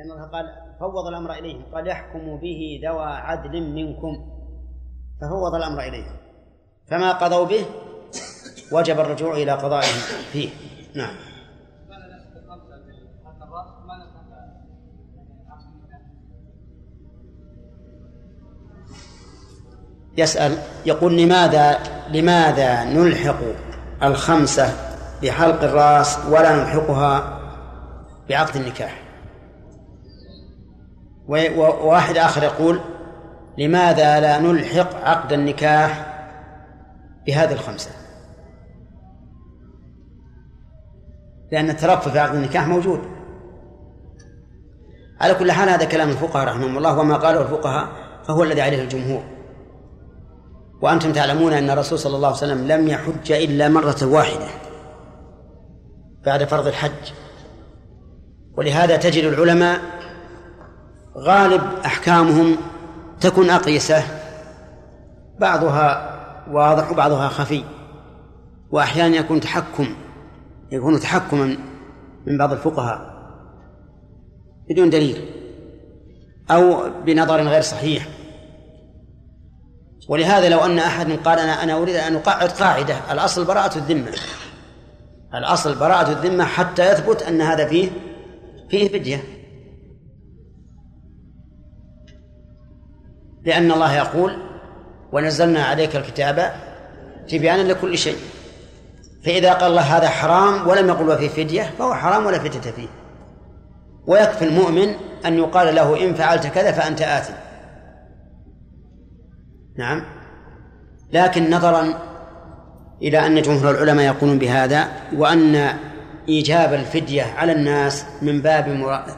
لأن الله قال فوض الأمر إليهم قال يحكم به ذوى عدل منكم. ففوض الأمر إليهم. فما قضوا به وجب الرجوع إلى قضائهم فيه. نعم. يسأل يقول لماذا لماذا نلحق الخمسة بحلق الرأس ولا نلحقها بعقد النكاح؟ وواحد آخر يقول لماذا لا نلحق عقد النكاح بهذه الخمسة؟ لأن الترفع في عقد النكاح موجود. على كل حال هذا كلام الفقهاء رحمهم الله وما قاله الفقهاء فهو الذي عليه الجمهور. وأنتم تعلمون أن الرسول صلى الله عليه وسلم لم يحج إلا مرة واحدة بعد فرض الحج. ولهذا تجد العلماء غالب أحكامهم تكون أقيسة. بعضها واضح وبعضها خفي. وأحيانا يكون تحكم يكون تحكما من بعض الفقهاء بدون دليل أو بنظر غير صحيح. ولهذا لو أن أحد قال أنا أنا أريد أن أقعد قاعدة الأصل براءة الذمة. الأصل براءة الذمة حتى يثبت أن هذا فيه فيه فدية. لأن الله يقول ونزلنا عليك الكتاب تبيانا لكل شيء. فإذا قال الله هذا حرام ولم يقل وفيه فدية فهو حرام ولا فدية فيه. ويكفي المؤمن أن يقال له إن فعلت كذا فأنت آثم. نعم. لكن نظرا إلى أن جمهور العلماء يقولون بهذا وأن إيجاب الفدية على الناس من باب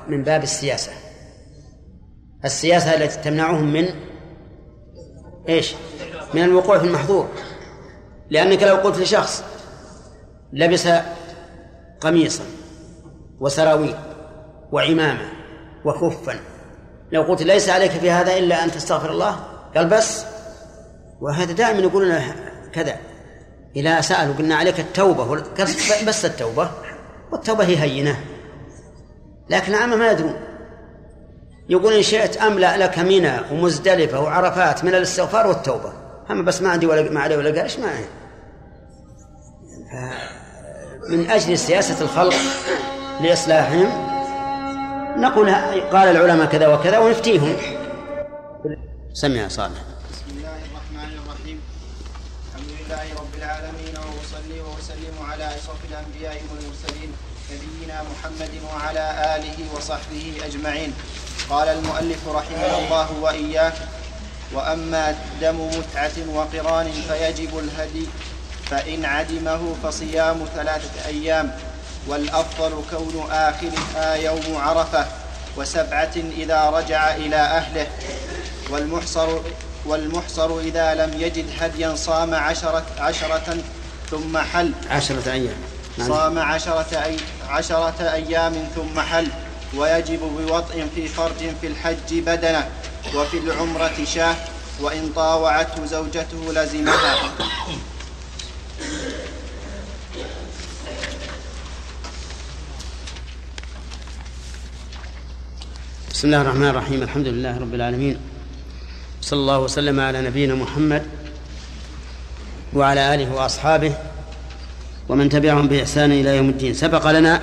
من باب السياسة. السياسة التي تمنعهم من إيش؟ من الوقوع في المحظور. لأنك لو قلت لشخص لبس قميصا وسراويل وعمامة وخفا لو قلت ليس عليك في هذا إلا أن تستغفر الله قال بس. وهذا دائما يقولون كذا. إذا سألوا قلنا عليك التوبة بس التوبة والتوبة هي هينة. لكن العامة ما يدرون. يقول إن شئت أملأ لك منى ومزدلفة وعرفات من الاستغفار والتوبة. أما بس ما عندي ولا ما علي ولا قرش ما عندي. من أجل سياسة الخلق لإصلاحهم نقول قال العلماء كذا وكذا ونفتيهم. سمع صالح. بسم الله الرحمن الرحيم. الحمد لله رب العالمين وأصلي وأسلم على أشرف الأنبياء والمرسلين نبينا محمد وعلى آله وصحبه أجمعين. قال المؤلف رحمه الله وإياك. وأما دم متعة وقران فيجب الهدي فإن عدمه فصيام ثلاثة أيام والأفضل كون آخرها يوم عرفة وسبعة إذا رجع إلى أهله. والمحصر والمحصر إذا لم يجد هديا صام عشرة, عشرة ثم حل. عشرة أيام. نعم. صام عشرة, أي عشرة أيام ثم حل. ويجب بوطء في فرج في الحج بدنه وفي العمرة شاه وإن طاوعته زوجته لزمها. بسم الله الرحمن الرحيم. الحمد لله رب العالمين. صلى الله وسلم على نبينا محمد وعلى آله وأصحابه ومن تبعهم بإحسان إلى يوم الدين. سبق لنا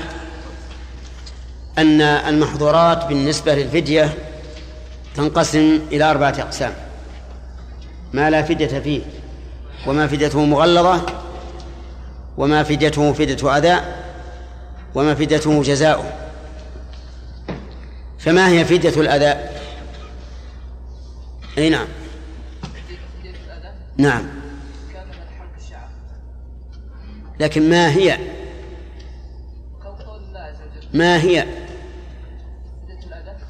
أن المحظورات بالنسبة للفدية تنقسم إلى أربعة أقسام. ما لا فدية فيه وما فديته مغلظة وما فديته فدية أداء وما فديته جزاؤه فما هي فدية الأداء أي نعم. نعم. لكن ما هي؟ ما هي؟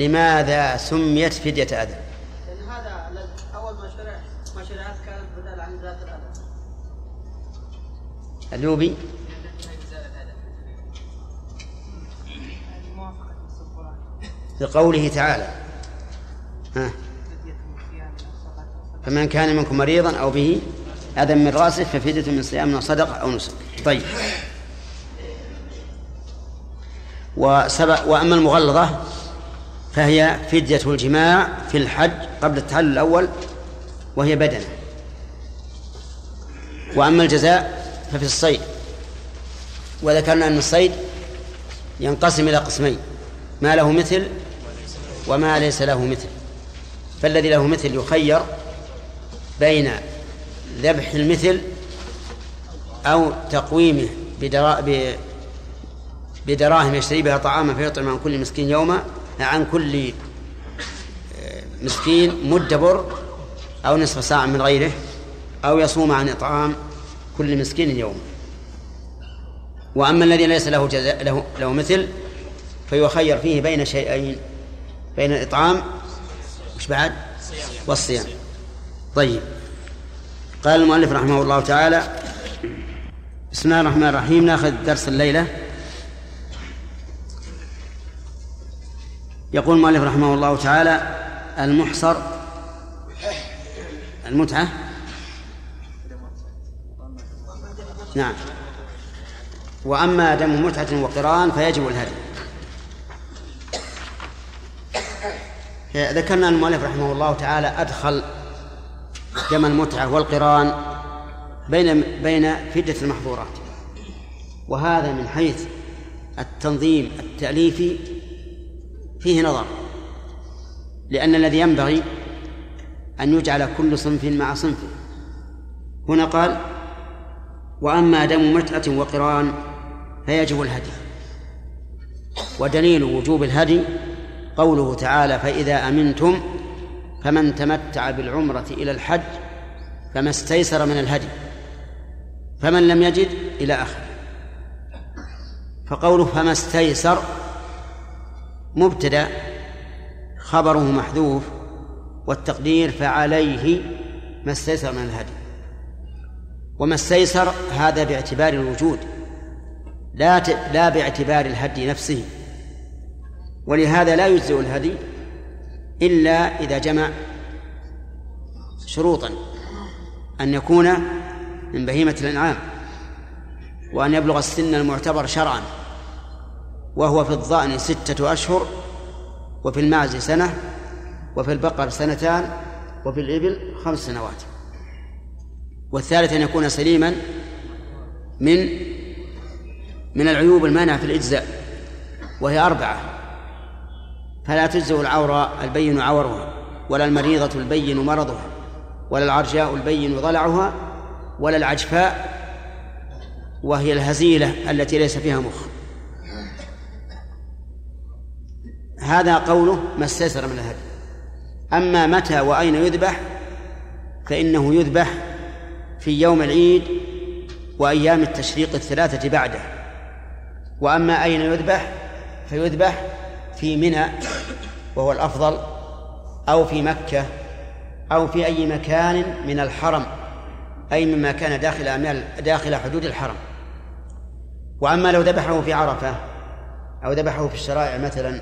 لماذا سميت فدية أذى؟ لأن هذا أول ما شرع ما شرعت كانت بدل عن ذات الأذى. اليوبي في قوله تعالى. ها؟ فمن كان منكم مريضا أو به أذى من رأسه ففدية من صيام أو صدقة أو نسك. طيب. وسبق وأما المغلظة فهي فدية الجماع في الحج قبل التحلل الأول وهي بدنة. وأما الجزاء ففي الصيد. وذكرنا أن الصيد ينقسم إلى قسمين ما له مثل وما ليس له مثل. فالذي له مثل يخير بين ذبح المثل أو تقويمه بدراهم يشتري بها طعاما فيطعم عن كل مسكين يوما عن كل آه، مسكين مد بر أو نصف ساعة من غيره أو يصوم عن إطعام كل مسكين يوم وأما الذي ليس له جزاء له, له مثل فيخير فيه بين شيئين بين الإطعام مش بعد والصيام. طيب. قال المؤلف رحمه الله تعالى بسم الله الرحمن الرحيم ناخذ درس الليلة. يقول المؤلف رحمه الله تعالى المحصر المتعة. نعم. وأما دم متعة وقران فيجب الهدي. ذكرنا المؤلف رحمه الله تعالى أدخل دم المتعة والقران بين بين فدة المحظورات. وهذا من حيث التنظيم التأليفي فيه نظر لأن الذي ينبغي أن يجعل كل صنف مع صنفه هنا قال وأما دم متعة وقران فيجب الهدي. ودليل وجوب الهدي قوله تعالى فإذا أمنتم فمن تمتع بالعمرة إلى الحج فما استيسر من الهدي فمن لم يجد إلى آخره. فقوله فما استيسر مبتدأ خبره محذوف والتقدير فعليه ما استيسر من الهدي. وما استيسر هذا باعتبار الوجود لا لا باعتبار الهدي نفسه. ولهذا لا يجزئ الهدي إلا إذا جمع شروطا أن يكون من بهيمة الأنعام وأن يبلغ السن المعتبر شرعا. وهو في الظأن ستة أشهر وفي المعز سنة وفي البقر سنتان وفي الإبل خمس سنوات. والثالث أن يكون سليما من من العيوب المانعة في الإجزاء وهي أربعة. فلا تجزئ العورة البين عورها ولا المريضة البين مرضها ولا العرجاء البين ضلعها ولا العجفاء وهي الهزيلة التي ليس فيها مخ. هذا قوله ما استيسر من الهدي. أما متى وأين يذبح فإنه يذبح في يوم العيد وأيام التشريق الثلاثة بعده. وأما أين يذبح فيذبح في منى وهو الأفضل أو في مكة أو في أي مكان من الحرم أي مما كان داخل من داخل حدود الحرم. وأما لو ذبحه في عرفة أو ذبحه في الشرائع مثلا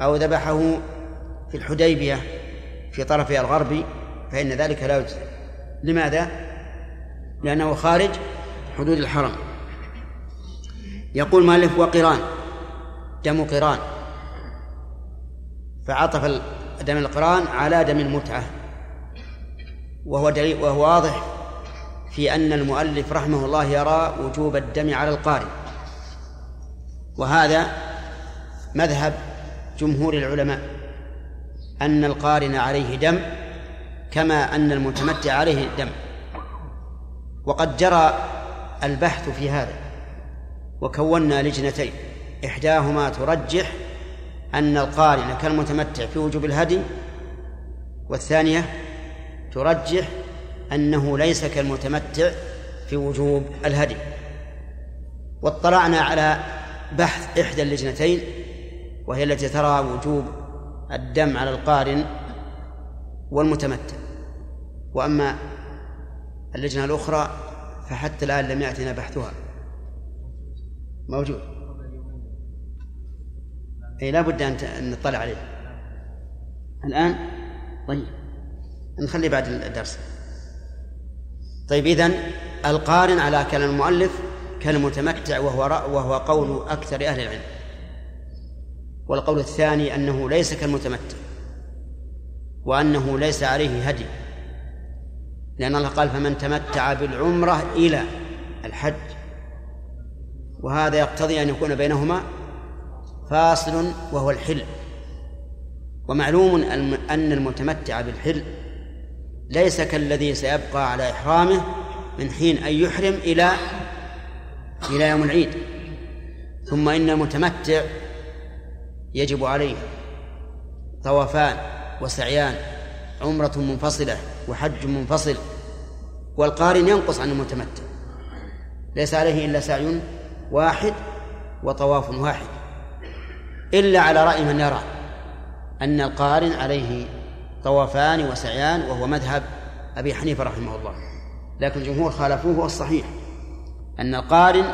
أو ذبحه في الحديبية في طرفها الغربي فإن ذلك لا يجزي. لماذا؟ لأنه خارج حدود الحرم. يقول مالك وقران دم قران. فعطف دم القران على دم المتعة. وهو دليل وهو واضح في أن المؤلف رحمه الله يرى وجوب الدم على القارئ. وهذا مذهب جمهور العلماء أن القارن عليه دم كما أن المتمتع عليه دم. وقد جرى البحث في هذا وكونا لجنتين إحداهما ترجح أن القارن كالمتمتع في وجوب الهدي والثانية ترجح أنه ليس كالمتمتع في وجوب الهدي. واطلعنا على بحث إحدى اللجنتين وهي التي ترى وجوب الدم على القارن والمتمتع. وأما اللجنة الأخرى فحتى الآن لم يأتنا بحثها موجود. أي لا بد أن نطلع عليه. الآن؟ طيب. نخلي بعد الدرس. طيب إذن القارن على كلام المؤلف كالمتمتع وهو وهو قول أكثر أهل العلم. والقول الثاني أنه ليس كالمتمتع وأنه ليس عليه هدي لأن الله قال فمن تمتع بالعمرة إلى الحج وهذا يقتضي أن يكون بينهما فاصل وهو الحل. ومعلوم أن المتمتع بالحل ليس كالذي سيبقى على إحرامه من حين أن يحرم إلى إلى يوم العيد. ثم إن المتمتع يجب عليه طوافان وسعيان عمرة منفصلة وحج منفصل والقارن ينقص عن المتمتع. ليس عليه إلا سعي واحد وطواف واحد. إلا على رأي من يرى أن القارن عليه طوافان وسعيان وهو مذهب أبي حنيفة رحمه الله. لكن الجمهور خالفوه والصحيح أن القارن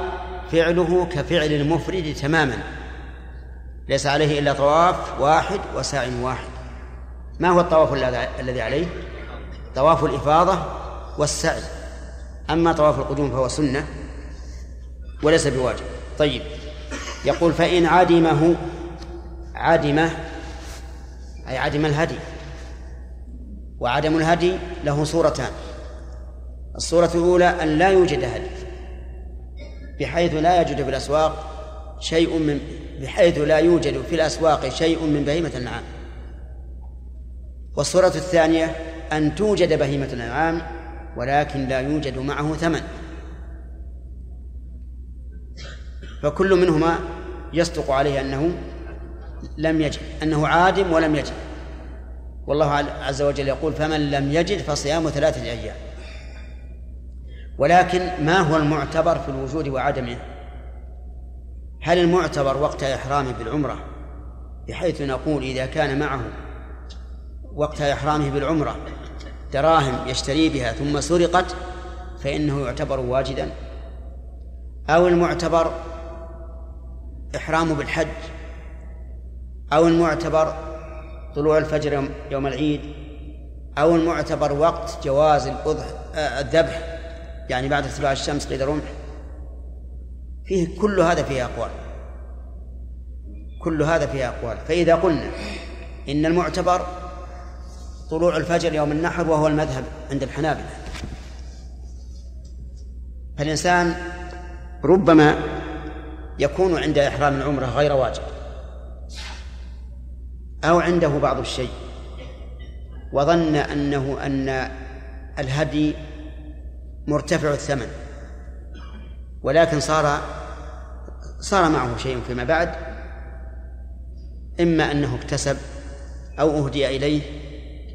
فعله كفعل المفرد تماما. ليس عليه إلا طواف واحد وساع واحد. ما هو الطواف الذي عليه؟ طواف الإفاضة والسعي. أما طواف القدوم فهو سنة وليس بواجب. طيب. يقول فإن عدمه عدمه أي عدم الهدي. وعدم الهدي له صورتان. الصورة الأولى أن لا يوجد هدي بحيث لا يوجد في الأسواق شيء من بحيث لا يوجد في الأسواق شيء من بهيمة النعام. والصورة الثانية أن توجد بهيمة الأنعام ولكن لا يوجد معه ثمن. فكل منهما يصدق عليه أنه لم يجد أنه عادم ولم يجد. والله عز وجل يقول فمن لم يجد فصيام ثلاثة أيام. ولكن ما هو المعتبر في الوجود وعدمه؟ هل المعتبر وقت إحرامه بالعمرة؟ بحيث نقول إذا كان معه وقت إحرامه بالعمرة دراهم يشتري بها ثم سرقت فإنه يعتبر واجدا. أو المعتبر إحرامه بالحج أو المعتبر طلوع الفجر يوم العيد أو المعتبر وقت جواز الذبح يعني بعد طلوع الشمس قيد رمح فيه كل هذا فيه أقوال. كل هذا فيه أقوال. فإذا قلنا إن المعتبر طلوع الفجر يوم النحر وهو المذهب عند الحنابلة. فالإنسان ربما يكون عند إحرام العمرة غير واجب أو عنده بعض الشيء وظن أنه أن الهدي مرتفع الثمن. ولكن صار صار معه شيء فيما بعد إما أنه اكتسب أو أهدي إليه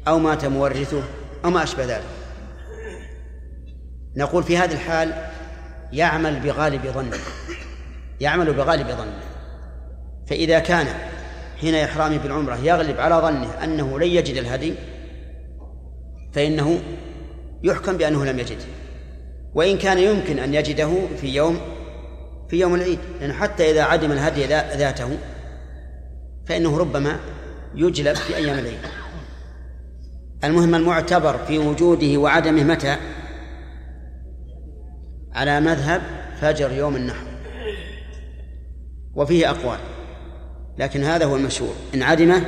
أو مات مورثه أو ما أشبه ذلك. نقول في هذه الحال يعمل بغالب ظنه يعمل بغالب ظنه. فإذا كان حين إحرامه بالعمرة يغلب على ظنه أنه لن يجد الهدي فإنه يحكم بأنه لم يجده. وإن كان يمكن أن يجده في يوم في يوم العيد لأنه حتى إذا عدم الهدي ذاته فإنه ربما يجلب في أيام العيد. المهم المعتبر في وجوده وعدمه متى؟ على مذهب فجر يوم النحر. وفيه أقوال لكن هذا هو المشهور. إن عدمه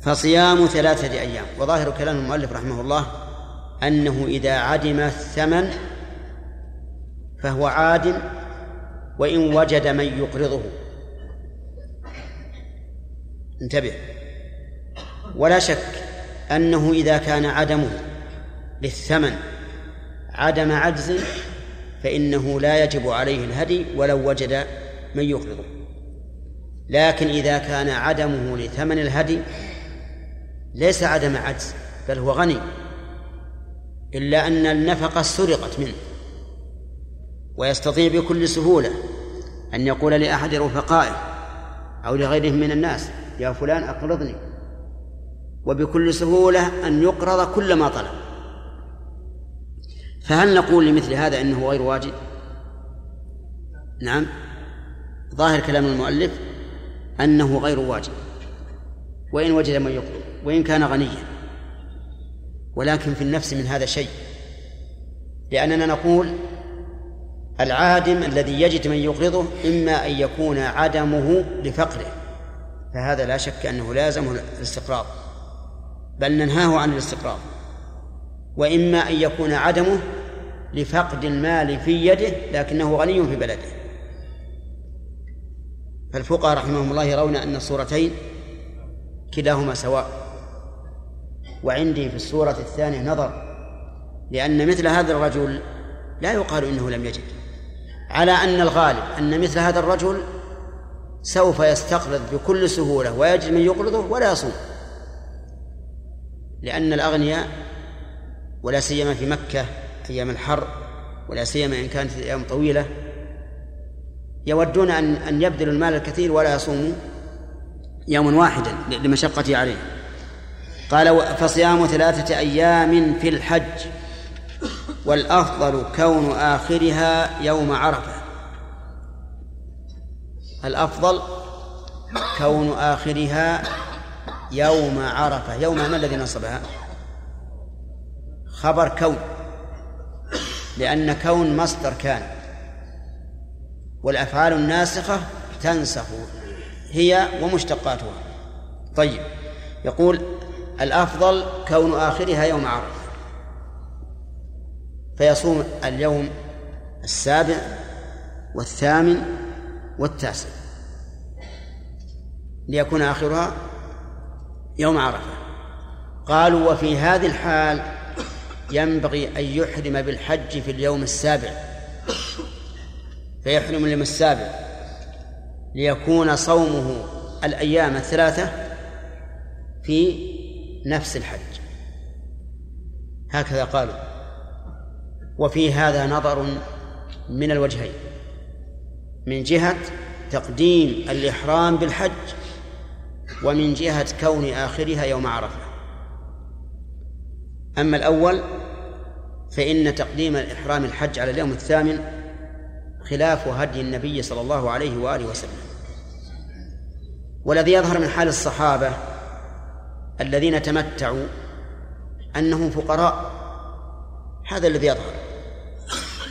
فصيام ثلاثة أيام. وظاهر كلام المؤلف رحمه الله أنه إذا عدم الثمن فهو عادم وإن وجد من يقرضه. انتبه. ولا شك أنه إذا كان عدمه للثمن عدم عجز فإنه لا يجب عليه الهدي ولو وجد من يقرضه. لكن إذا كان عدمه لثمن الهدي ليس عدم عجز بل هو غني. إلا أن النفقة سرقت منه ويستطيع بكل سهولة أن يقول لأحد رفقائه أو لغيرهم من الناس يا فلان أقرضني. وبكل سهولة أن يقرض كل ما طلب. فهل نقول لمثل هذا إنه غير واجب؟ نعم. ظاهر كلام المؤلف أنه غير واجب. وإن وجد من يقرض وإن كان غنيا. ولكن في النفس من هذا شيء. لأننا نقول العادم الذي يجد من يقرضه إما أن يكون عدمه لفقره فهذا لا شك أنه لازم الاستقراض بل ننهاه عن الاستقراض وإما أن يكون عدمه لفقد المال في يده لكنه غني في بلده. فالفقهاء رحمهم الله يرون أن الصورتين كلاهما سواء. وعندي في الصورة الثانية نظر لأن مثل هذا الرجل لا يقال إنه لم يجد على أن الغالب أن مثل هذا الرجل سوف يستقرض بكل سهولة ويجد من يقرضه ولا يصوم لأن الأغنياء ولا سيما في مكة أيام الحر ولا سيما إن كانت الأيام طويلة يودون أن أن يبذلوا المال الكثير ولا يصوموا يوما واحدا لمشقته عليه. قال فصيام ثلاثة أيام في الحج والأفضل كون آخرها يوم عرفة. الأفضل كون آخرها يوم عرفة. يوم ما الذي نصبها؟ خبر كون لأن كون مصدر كان والأفعال الناسخة تنسخ هي ومشتقاتها. طيب يقول الأفضل كون آخرها يوم عرفة. فيصوم اليوم السابع والثامن والتاسع. ليكون آخرها يوم عرفة. قالوا وفي هذه الحال ينبغي أن يحرم بالحج في اليوم السابع. فيحرم اليوم السابع. ليكون صومه الأيام الثلاثة في نفس الحج. هكذا قالوا. وفي هذا نظر من الوجهين. من جهة تقديم الإحرام بالحج ومن جهة كون آخرها يوم عرفة. أما الأول فإن تقديم الإحرام الحج على اليوم الثامن خلاف هدي النبي صلى الله عليه وآله وسلم. والذي يظهر من حال الصحابة الذين تمتعوا أنهم فقراء. هذا الذي يظهر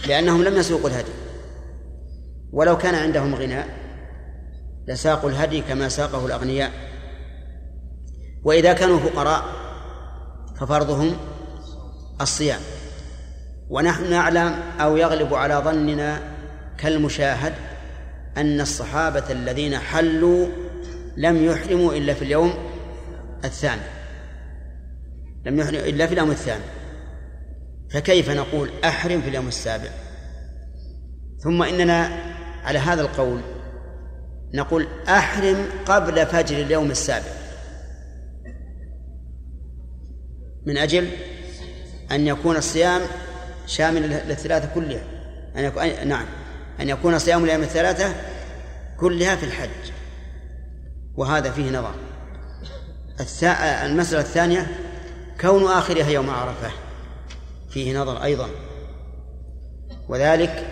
لأنهم لم يسوقوا الهدي. ولو كان عندهم غنى لساقوا الهدي كما ساقه الأغنياء. وإذا كانوا فقراء ففرضهم الصيام. ونحن نعلم أو يغلب على ظننا كالمشاهد أن الصحابة الذين حلوا لم يحرموا إلا في اليوم الثاني. لم يحرموا إلا في اليوم الثاني. فكيف نقول أحرم في اليوم السابع؟ ثم إننا على هذا القول نقول أحرم قبل فجر اليوم السابع. من أجل أن يكون الصيام شامل للثلاثة كلها. أن يكون نعم. أن يكون صيام الأيام الثلاثة كلها في الحج. وهذا فيه نظر. المسألة الثانية كون آخرها يوم عرفة. فيه نظر أيضا. وذلك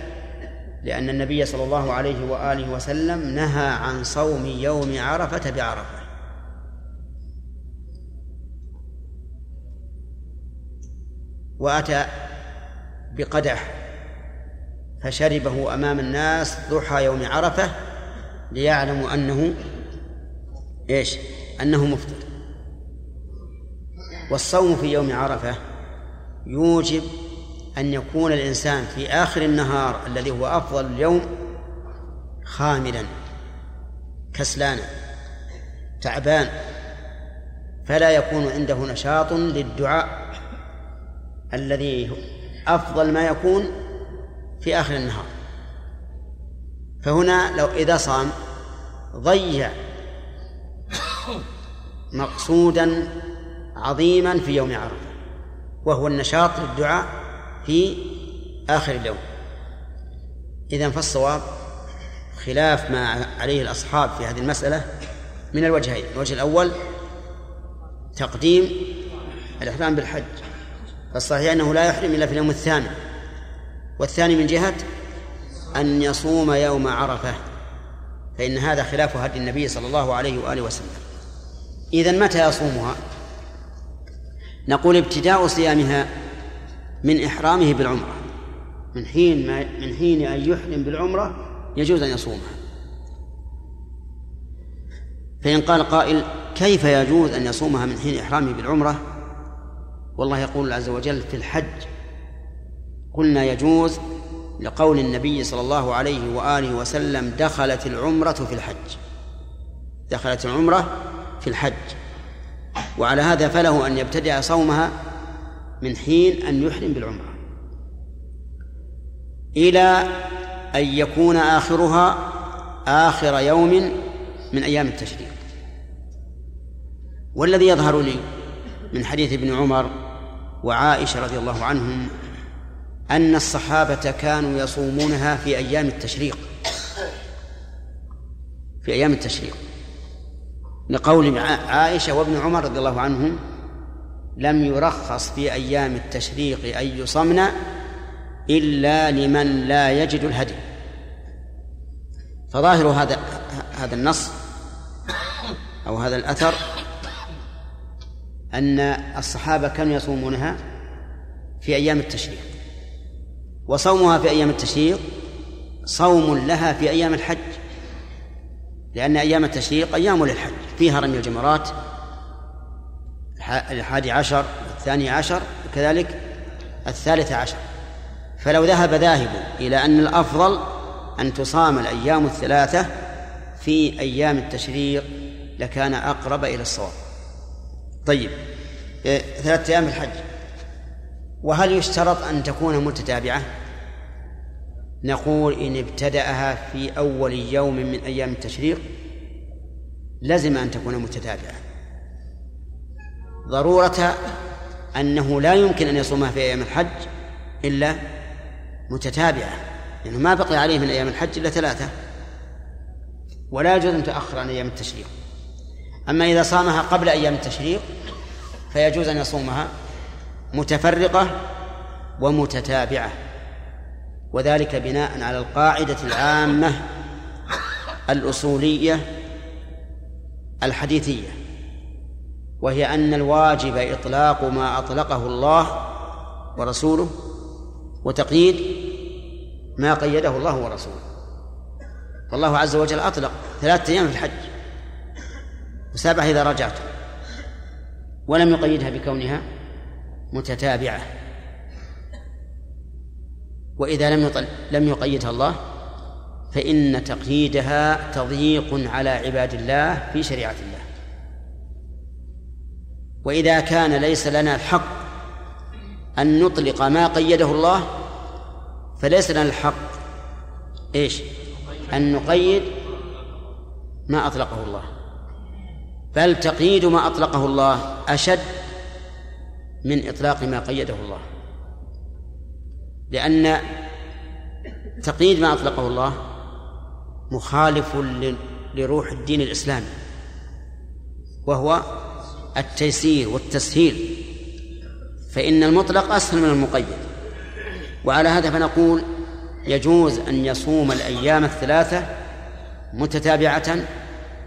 لأن النبي صلى الله عليه وآله وسلم نهى عن صوم يوم عرفة بعرفة. وأتى بقدح فشربه أمام الناس ضحى يوم عرفة ليعلموا أنه إيش؟ أنه مفطر. والصوم في يوم عرفة يوجب أن يكون الإنسان في آخر النهار الذي هو أفضل اليوم خاملا كسلانا تعبان فلا يكون عنده نشاط للدعاء الذي أفضل ما يكون في آخر النهار. فهنا لو إذا صام ضيع مقصودا عظيما في يوم عرفة وهو النشاط للدعاء في آخر اليوم. إذا فالصواب خلاف ما عليه الأصحاب في هذه المسألة من الوجهين. الوجه الأول تقديم الإحرام بالحج. فالصحيح أنه لا يحرم إلا في اليوم الثامن والثاني من جهة أن يصوم يوم عرفة فإن هذا خلاف هدي النبي صلى الله عليه وآله وسلم. إذا متى يصومها؟ نقول ابتداء صيامها من إحرامه بالعمرة. من حين ما من حين أن يحرم بالعمرة يجوز أن يصومها. فإن قال قائل كيف يجوز أن يصومها من حين إحرامه بالعمرة؟ والله يقول عز وجل في الحج قلنا يجوز لقول النبي صلى الله عليه وآله وسلم دخلت العمرة في الحج. دخلت العمرة في الحج. وعلى هذا فله أن يبتدأ صومها من حين أن يحرم بالعمرة. إلى أن يكون آخرها آخر يوم من أيام التشريق. والذي يظهر لي من حديث ابن عمر وعائشة رضي الله عنهم أن الصحابة كانوا يصومونها في أيام التشريق. في أيام التشريق. لقول عائشة وابن عمر رضي الله عنهم لم يرخص في أيام التشريق أن يصمن إلا لمن لا يجد الهدي. فظاهر هذا هذا النص أو هذا الأثر أن الصحابة كانوا يصومونها في أيام التشريق وصومها في أيام التشريق صوم لها في أيام الحج. لأن أيام التشريق أيام للحج. فيها رمي الجمرات. الحادي عشر الثاني عشر وكذلك الثالث عشر. فلو ذهب ذاهب إلى أن الأفضل أن تصام الأيام الثلاثة في أيام التشريق لكان أقرب إلى الصواب. طيب إيه، ثلاثة أيام الحج. وهل يشترط أن تكون متتابعة؟ نقول إن ابتدأها في أول يوم من أيام التشريق لزم أن تكون متتابعة. ضرورة أنه لا يمكن أن يصومها في أيام الحج إلا متتابعة لأنه ما بقي عليه من أيام الحج إلا ثلاثة. ولا يجوز أن تؤخر عن أيام التشريق. أما إذا صامها قبل أيام التشريق فيجوز أن يصومها متفرقة ومتتابعة. وذلك بناء على القاعدة العامة الأصولية الحديثية وهي أن الواجب إطلاق ما أطلقه الله ورسوله وتقييد ما قيده الله ورسوله. فالله عز وجل أطلق ثلاثة أيام في الحج وسبعة إذا رجعت ولم يقيدها بكونها متتابعة. وإذا لم يطل لم يقيدها الله فإن تقييدها تضييق على عباد الله في شريعة الله. وإذا كان ليس لنا الحق أن نطلق ما قيده الله فليس لنا الحق إيش؟ أن نقيد ما أطلقه الله. بل تقييد ما أطلقه الله أشد من إطلاق ما قيده الله. لأن تقييد ما أطلقه الله مخالف لروح الدين الإسلامي وهو التيسير والتسهيل فإن المطلق أسهل من المقيد. وعلى هذا فنقول يجوز أن يصوم الأيام الثلاثة متتابعة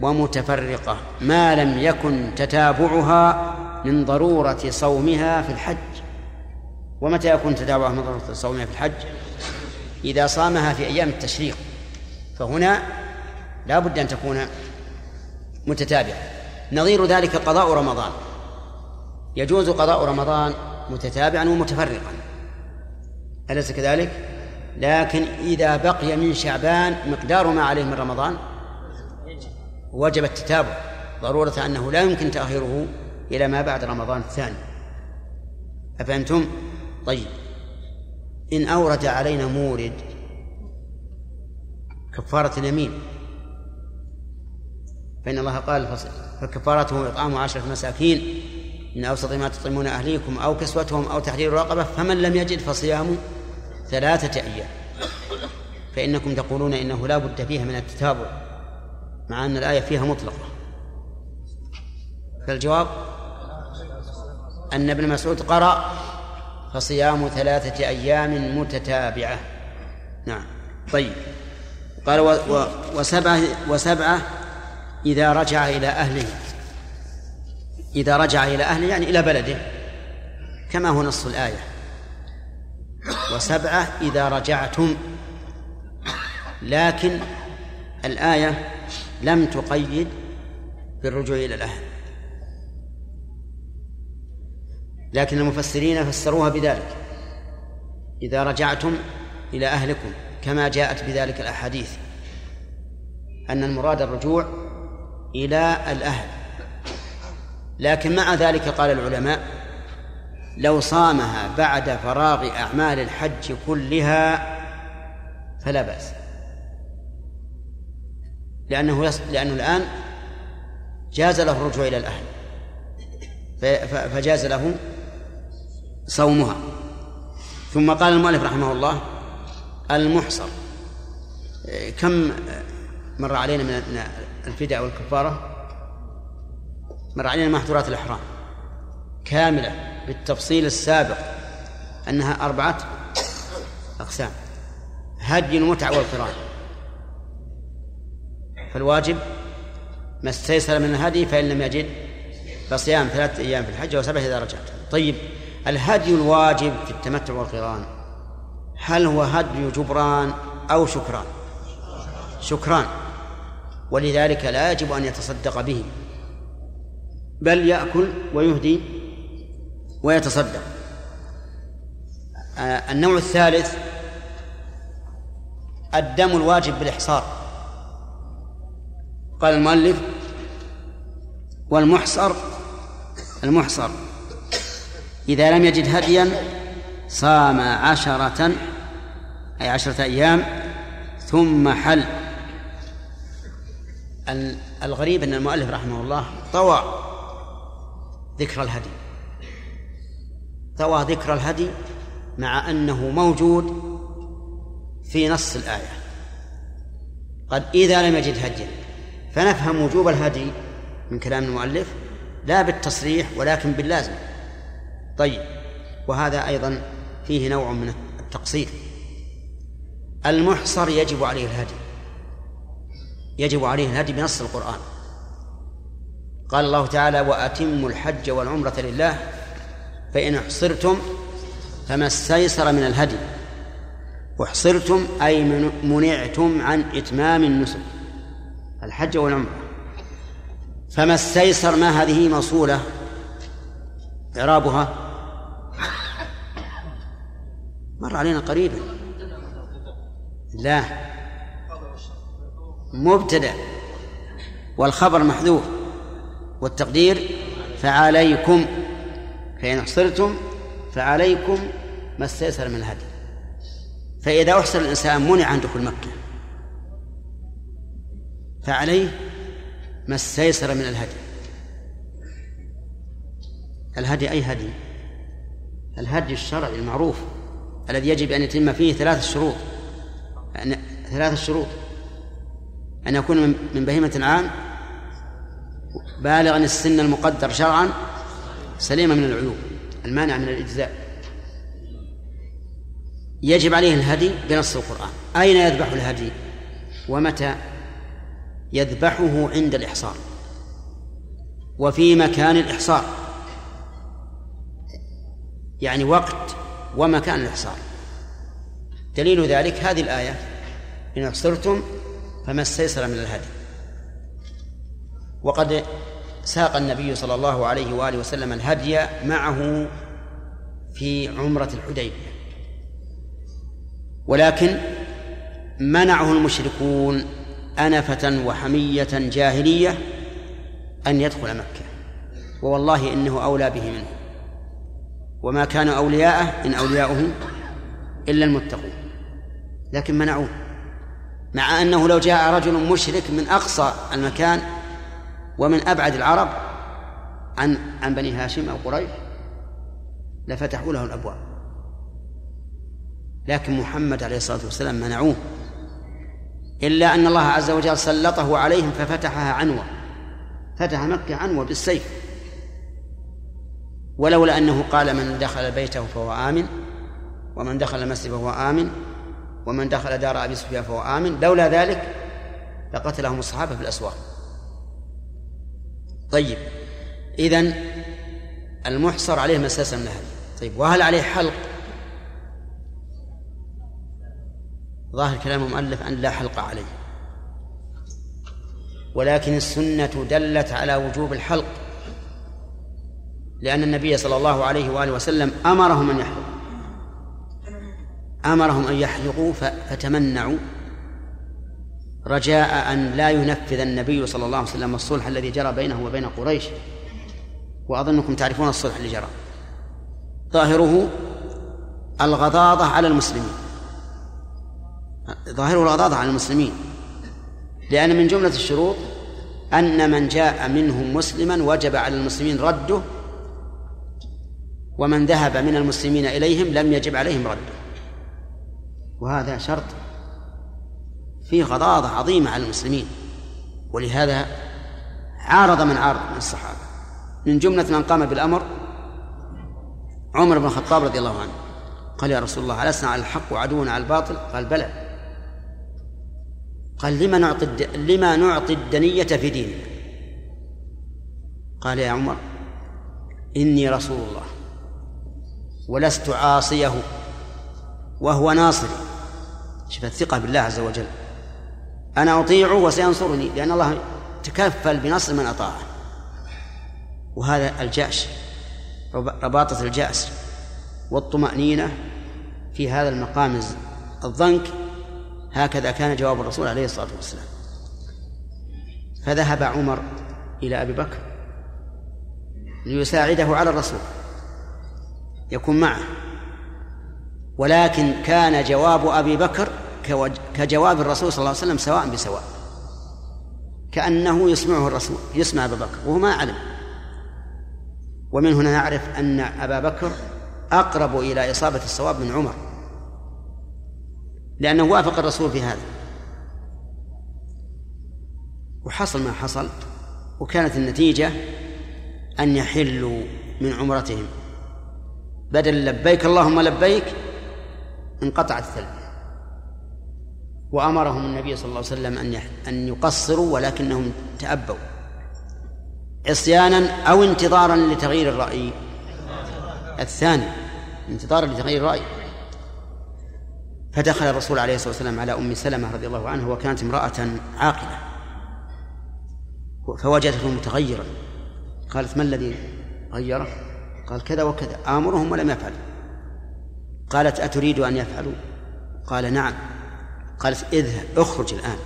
ومتفرقة ما لم يكن تتابعها من ضرورة صومها في الحج. ومتى يكون من ضرورة صومها في الحج؟ إذا صامها في أيام التشريق. فهنا لا بد أن تكون متتابعة. نظير ذلك قضاء رمضان. يجوز قضاء رمضان متتابعا ومتفرقا. أليس كذلك؟ لكن إذا بقي من شعبان مقدار ما عليه من رمضان وجب التتابع. ضرورة أنه لا يمكن تأخيره إلى ما بعد رمضان الثاني. أفهمتم؟ طيب. إن أورد علينا مورد كفارة اليمين. فإن الله قال فكفارته إطعام عشرة مساكين. من أوسط ما تطعمون أهليكم أو كسوتهم أو تحرير رقبة فمن لم يجد فصيام ثلاثة أيام. فإنكم تقولون إنه لا بد فيها من التتابع مع أن الآية فيها مطلقة. فالجواب أن ابن مسعود قرأ فصيام ثلاثة أيام متتابعة. نعم. طيب. قال و و وسبعة وسبعة إذا رجع إلى أهله. إذا رجع إلى أهله يعني إلى بلده. كما هو نص الآية. وسبعة إذا رجعتم. لكن الآية لم تقيد بالرجوع إلى الأهل. لكن المفسرين فسروها بذلك. إذا رجعتم إلى أهلكم كما جاءت بذلك الأحاديث أن المراد الرجوع إلى الأهل. لكن مع ذلك قال العلماء لو صامها بعد فراغ أعمال الحج كلها فلا بأس. لأنه يص... لأنه الآن جاز له الرجوع إلى الأهل. فجاز له صومها. ثم قال المؤلف رحمه الله المحصر. كم مر علينا من الفداء والكفارة مر علينا محظورات الإحرام. كاملة بالتفصيل السابق أنها أربعة أقسام. هدي المتعة والقران. فالواجب ما استيسر من الهدي فإن لم يجد فصيام ثلاثة أيام في الحج وسبعة إذا رجعت. طيب الهدي الواجب في التمتع والقران. هل هو هدي جبران أو شكران؟ شكران. ولذلك لا يجب أن يتصدق به. بل يأكل ويهدي ويتصدق. آه، النوع الثالث الدم الواجب بالإحصار. قال المؤلف والمحصر المحصر. إذا لم يجد هديا صام عشرة أي عشرة أيام ثم حل. الغريب أن المؤلف رحمه الله طوى ذكر الهدي. طوى ذكر الهدي مع أنه موجود في نص الآية. قد إذا لم يجد هديا فنفهم وجوب الهدي من كلام المؤلف لا بالتصريح ولكن باللازم. طيب وهذا أيضا فيه نوع من التقصير. المحصر يجب عليه الهدي يجب عليه الهدي بنص القرآن. قال الله تعالى وأتموا الحج والعمرة لله فإن احصرتم فما استيسر من الهدي احصرتم أي منعتم عن إتمام النسك الحج والعمرة. فما استيسر ما هذه موصولة إعرابها مر علينا قريبا. لا. مبتدأ. والخبر محذوف. والتقدير فعليكم. فإن أحصرتم فعليكم ما استيسر من الهدي. فإذا أحصر الإنسان منع عن دخول مكة. فعليه ما استيسر من الهدي. الهدي أي هدي؟ الهدي الشرعي المعروف. الذي يجب أن يتم فيه ثلاث شروط. ثلاث شروط. أن يكون من بهيمة العام بالغا السن المقدر شرعا سليما من العيوب المانع من الإجزاء. يجب عليه الهدي بنص القرآن. أين يذبح الهدي؟ ومتى؟ يذبحه عند الإحصار. وفي مكان الإحصار. يعني وقت ومكان الإحصار. دليل ذلك هذه الآية. إن أحصرتم فما استيسر من الهدي. وقد ساق النبي صلى الله عليه وآله وسلم الهدي معه في عمرة الحديبية. ولكن منعه المشركون أنفة وحمية جاهلية أن يدخل مكة. ووالله إنه أولى به منه. وما كان أولياءه إن أولياؤه إلا المتقون. لكن منعوه مع أنه لو جاء رجل مشرك من أقصى المكان ومن أبعد العرب عن عن بني هاشم أو قريش لفتحوا له الأبواب. لكن محمد عليه الصلاة والسلام منعوه إلا أن الله عز وجل سلطه عليهم ففتحها عنوة فتح مكة عنوة بالسيف. ولولا أنه قال من دخل بيته فهو آمن ومن دخل المسجد فهو آمن ومن دخل دار أبي سفيان فهو آمن لولا ذلك لقتلهم الصحابة في الأسواق. طيب إذن المحصر عليه مساسا من هذه طيب وهل عليه حلق؟ ظاهر كلام المؤلف أن لا حلق عليه. ولكن السنة دلت على وجوب الحلق. لأن النبي صلى الله عليه وآله وسلم أمرهم أن يحلقوا. أمرهم أن يحلقوا فتمنعوا رجاء أن لا ينفذ النبي صلى الله عليه وسلم الصلح الذي جرى بينه وبين قريش. وأظنكم تعرفون الصلح اللي جرى. ظاهره الغضاضة على المسلمين. ظاهره الغضاضة على المسلمين. لأن من جملة الشروط أن من جاء منهم مسلما وجب على المسلمين رده ومن ذهب من المسلمين إليهم لم يجب عليهم رده وهذا شرط فيه غضاضة عظيمة على المسلمين. ولهذا عارض من عارض من الصحابة. من جملة من قام بالأمر عمر بن الخطاب رضي الله عنه. قال يا رسول الله ألسنا على الحق وعدونا على الباطل؟ قال بلى. قال لما نعطي لما نعطي الدنية في دينك؟ قال يا عمر إني رسول الله. ولست عاصيه وهو ناصري. شوف الثقة بالله عز وجل. أنا أطيعه وسينصرني لأن الله تكفل بنصر من أطاعه. وهذا الجأش رباطة الجأس والطمأنينة في هذا المقام الضنك هكذا كان جواب الرسول عليه الصلاة والسلام. فذهب عمر إلى أبي بكر ليساعده على الرسول. يكون معه. ولكن كان جواب أبي بكر كجواب الرسول صلى الله عليه وسلم سواء بسواء. كأنه يسمعه الرسول يسمع أبا بكر وهو ما علم ومن هنا نعرف أن أبا بكر أقرب إلى إصابة الصواب من عمر. لأنه وافق الرسول في هذا. وحصل ما حصل وكانت النتيجة أن يحلوا من عمرتهم. بدل لبيك اللهم لبيك انقطعت التلبية وأمرهم النبي صلى الله عليه وسلم أن أن يقصروا ولكنهم تأبوا. عصيانا أو انتظارا لتغيير الرأي. الثاني انتظارا لتغيير الرأي. فدخل الرسول عليه الصلاة والسلام على أم سلمة رضي الله عنها وكانت امرأة عاقلة. فوجدته متغيرا. قالت ما الذي غيره؟ قال كذا وكذا. آمرهم ولم يفعلوا. قالت أتريد أن يفعلوا؟ قال نعم. قالت اذهب اخرج الآن.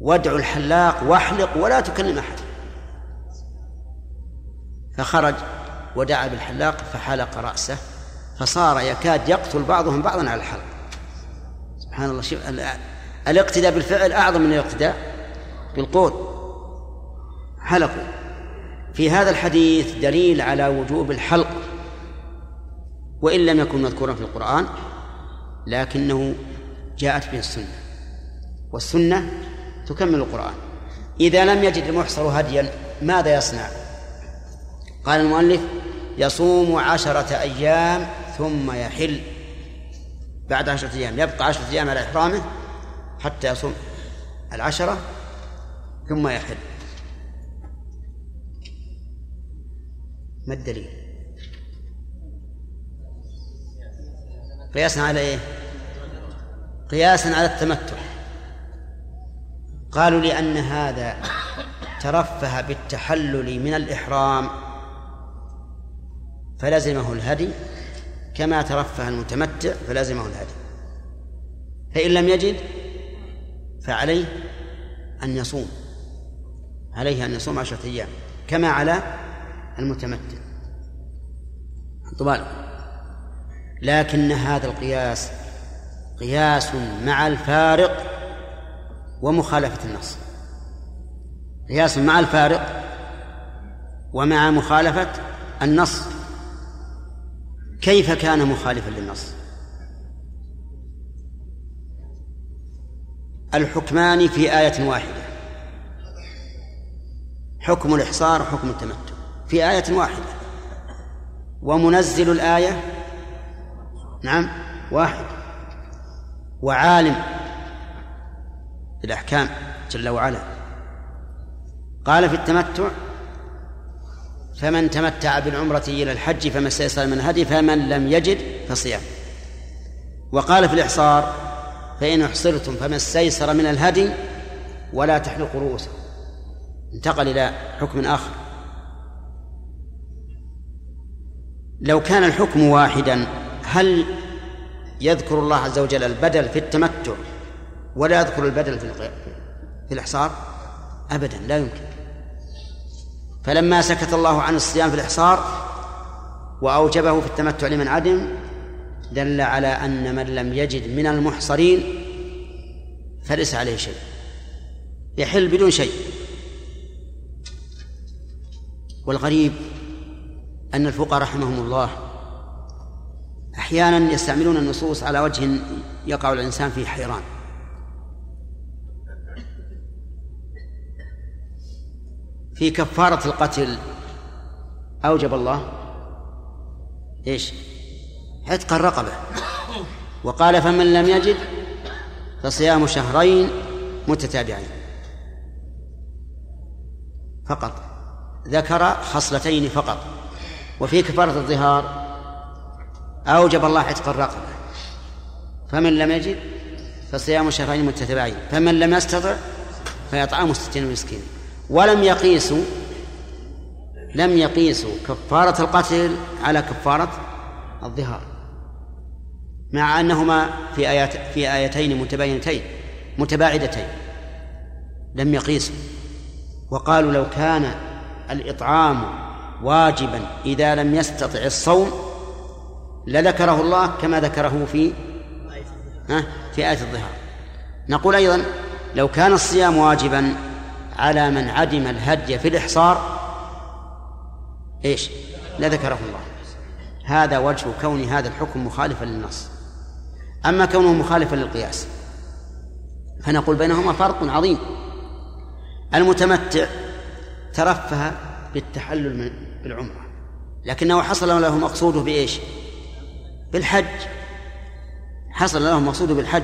وادع الحلاق واحلق ولا تكلم أحد. فخرج ودعا بالحلاق فحلق رأسه فصار يكاد يقتل بعضهم بعضا على الحلق. سبحان الله شوف الاقتداء بالفعل أعظم من الاقتداء بالقول. حلقوا. في هذا الحديث دليل على وجوب الحلق وإن لم يكن مذكورا في القرآن لكنه جاءت به السنة والسنة تكمل القرآن. إذا لم يجد المحصر هديا ماذا يصنع؟ قال المؤلف يصوم عشرة أيام ثم يحل. بعد عشرة أيام يبقى عشرة أيام على إحرامه حتى يصوم العشرة ثم يحل. ما الدليل؟ قياسا على إيه؟ قياسا على التمتع قالوا لأن هذا ترفه بالتحلل من الإحرام فلزمه الهدي كما ترفه المتمتع فلزمه الهدي فإن لم يجد فعليه أن يصوم عليه أن يصوم عشرة أيام كما على المتمتع طبعا. لكن هذا القياس قياس مع الفارق ومخالفة النص. قياس مع الفارق ومع مخالفة النص. كيف كان مخالفا للنص؟ الحكمان في آية واحدة. حكم الإحصار وحكم التمتع. في آية واحدة. ومنزل الآية. نعم. واحد. وعالم. الأحكام. جل وعلا. قال في التمتع فمن تمتع بالعمرة إلى الحج فما استيسر من الهدي فمن لم يجد فصيام. وقال في الإحصار فإن أحصرتم فما استيسر من الهدي ولا تحلقوا رؤوسكم. انتقل إلى حكم آخر. لو كان الحكم واحدا هل يذكر الله عز وجل البدل في التمتع ولا يذكر البدل في في الإحصار؟ أبدا لا يمكن. فلما سكت الله عن الصيام في الإحصار وأوجبه في التمتع لمن عدم دل على أن من لم يجد من المحصرين فليس عليه شيء. يحل بدون شيء. والغريب أن الفقهاء رحمهم الله أحيانا يستعملون النصوص على وجه يقع الإنسان فيه حيران. في كفارة القتل أوجب الله؟ إيش؟ عتق الرقبة. وقال فمن لم يجد فصيام شهرين متتابعين. فقط. ذكر خصلتين فقط. وفي كفارة الظهار أوجب الله عتق الرقبة. فمن لم يجد فصيام شهرين متتابعين. فمن لم يستطع فيطعم ستين مسكين. ولم يقيسوا لم يقيسوا كفارة القتل على كفارة الظهار. مع أنهما في آيات في آيتين متباينتين متباعدتين. لم يقيسوا. وقالوا لو كان الإطعام واجبا. إذا لم يستطع الصوم لذكره الله كما ذكره في في آية الظهار. نقول أيضا لو كان الصيام واجبا على من عدم الهدي في الإحصار إيش؟ لذكره الله. هذا وجه كون هذا الحكم مخالفا للنص. أما كونه مخالفا للقياس فنقول بينهما فرق عظيم. المتمتع ترفه بالتحلل بالعمرة. لكنه حصل له مقصوده بإيش؟ بالحج. حصل له مقصوده بالحج.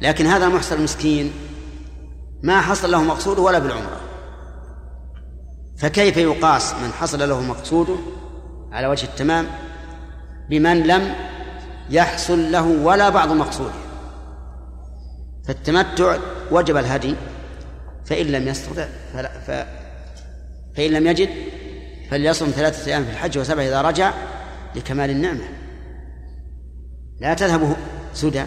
لكن هذا المحصر المسكين ما حصل له مقصوده ولا بالعمرة. فكيف يقاس من حصل له مقصوده على وجه التمام بمن لم يحصل له ولا بعض مقصوده؟ فالتمتع وجب الهدي فإن لم يستطع فلا ف فإن لم يجد فليصم ثلاثة أيام في الحج وسبع إذا رجع لكمال النعمة. لا تذهب سدى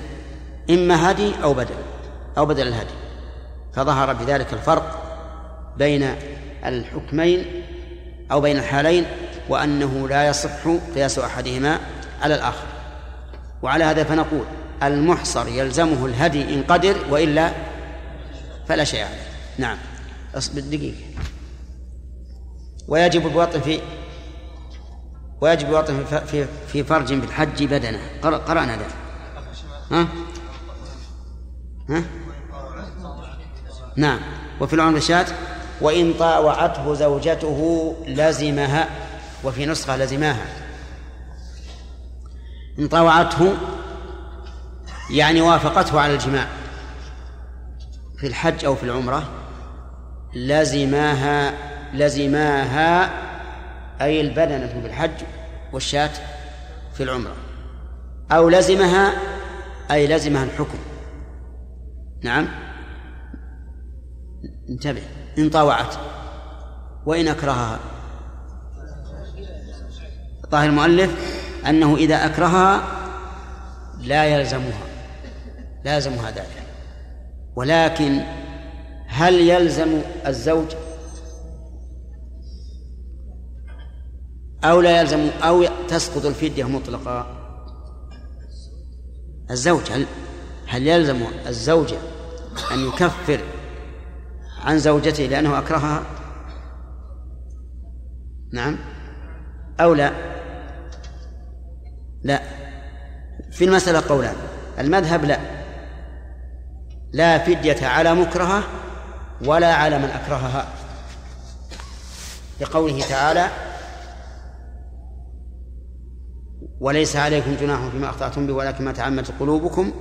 إما هدي أو بدل أو بدل الهدي. فظهر بذلك الفرق بين الحكمين أو بين الحالين وأنه لا يصح قياس أحدهما على الآخر. وعلى هذا فنقول المحصر يلزمه الهدي إن قدر وإلا فلا شيء عليه. نعم. دقيقة. ويجب الوطن في ويجب الوطن في في فرج بالحج بدنه قرأنا ذلك ها؟ ها؟ نعم. وفي العمر شاة وإن طاوعته زوجته لزمها وفي نسخة لزماها. إن طاوعته يعني وافقته على الجماع. في الحج أو في العمرة لزماها لزماها أي البدنة في الحج والشاة في العمرة. أو لزمها أي لزمها الحكم. نعم؟ انتبه. إن طاوعت. وإن أكرهها. ظاهر المؤلف أنه إذا أكرهها لا يلزمها. لا يلزمها ذلك. ولكن هل يلزم الزوج أو لا يلزم أو تسقط الفدية مطلقا الزوج هل هل يلزم الزوجة أن يكفر عن زوجته لأنه أكرهها؟ نعم. أو لا؟ لا. في المسألة قولان. المذهب لا. لا فدية على مكرهة ولا على من أكرهها. لقوله تعالى وليس عليكم جناح فيما أخطأتم به ولكن ما تعمدت قلوبكم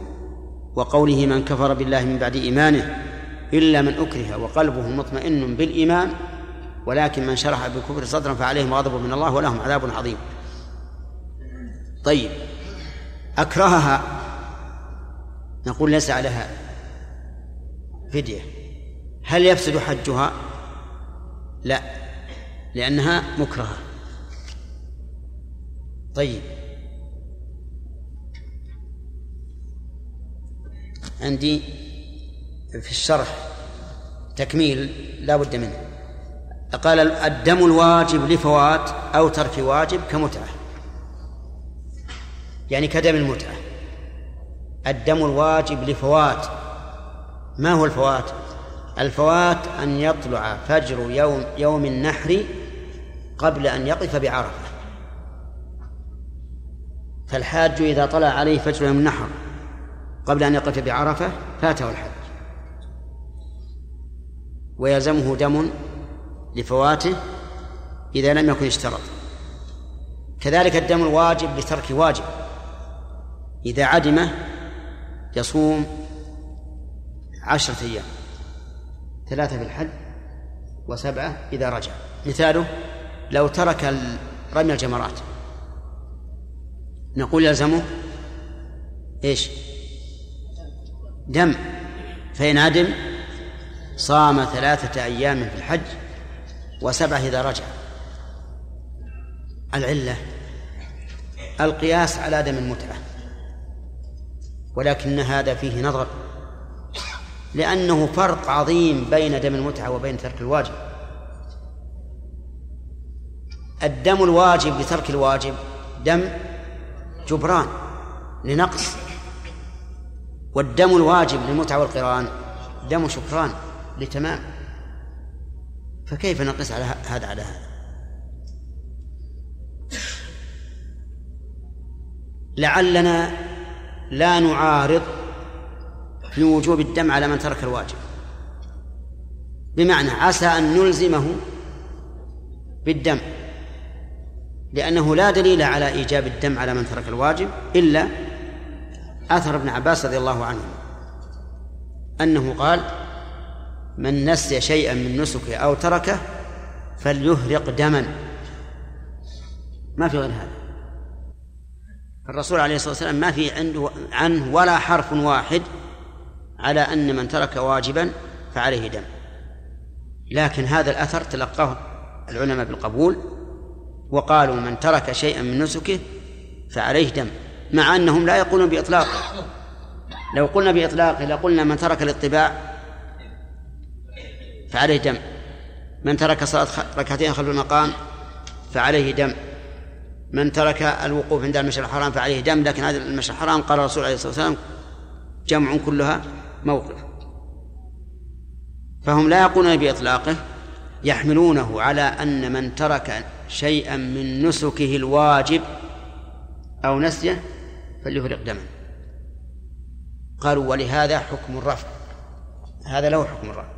وقوله من كفر بالله من بعد إيمانه إلا من أكره وقلبه مطمئن بالإيمان ولكن من شرح بالكفر صدرا فعليهم غضب من الله ولهم عذاب عظيم. طيب أكرهها نقول ليس عليها فدية. هل يفسد حجها؟ لا لأنها مكرهة. طيب. عندي في الشرح تكميل لا بد منه. قال الدم الواجب لفوات أو ترك واجب كمتعة. يعني كدم المتعة. الدم الواجب لفوات. ما هو الفوات؟ الفوات أن يطلع فجر يوم يوم النحر قبل أن يقف بعرفة. فالحاج إذا طلع عليه فجر يوم النحر قبل أن يقف بعرفة فاته الحج. ويلزمه دم لفواته إذا لم يكن اشترط كذلك الدم الواجب لترك واجب. إذا عدمه يصوم عشرة أيام. ثلاثة في الحج وسبعة إذا رجع. مثاله لو ترك رمي الجمرات. نقول يلزمه إيش؟ دم فإن عدم صام ثلاثة أيام في الحج وسبعة إذا رجع. العلة القياس على دم المتعة ولكن هذا فيه نظر لأنه فرق عظيم بين دم المتعة وبين ترك الواجب. الدم الواجب لترك الواجب دم جبران لنقص والدم الواجب للمتعة والقران دم شكران لتمام. فكيف نقيس على هذا على هذا؟ لعلنا لا نعارض في وجوب الدم على من ترك الواجب. بمعنى عسى أن نلزمه بالدم لأنه لا دليل على إيجاب الدم على من ترك الواجب إلا أثر ابن عباس رضي الله عنه أنه قال من نسي شيئا من نسكه أو تركه فليهرق دما. ما في غير هذا. الرسول عليه الصلاة والسلام ما في عنده عنه ولا حرف واحد على أن من ترك واجبا فعليه دم. لكن هذا الأثر تلقاه العلماء بالقبول وقالوا من ترك شيئا من نسكه فعليه دم. مع أنهم لا يقولون بإطلاقه لو قلنا بإطلاقه لقلنا من ترك الاطباع فعليه دم. من ترك صلاة ركعتين خلف المقام فعليه دم. من ترك الوقوف عند المشعر الحرام فعليه دم. لكن هذا المشعر الحرام قال الرسول عليه الصلاة والسلام جمع كلها موقف. فهم لا يقولون بإطلاقه يحملونه على أن من ترك شيئا من نسكه الواجب أو نسيه فليفرق دما قالوا ولهذا حكم الرفع هذا له حكم الرفع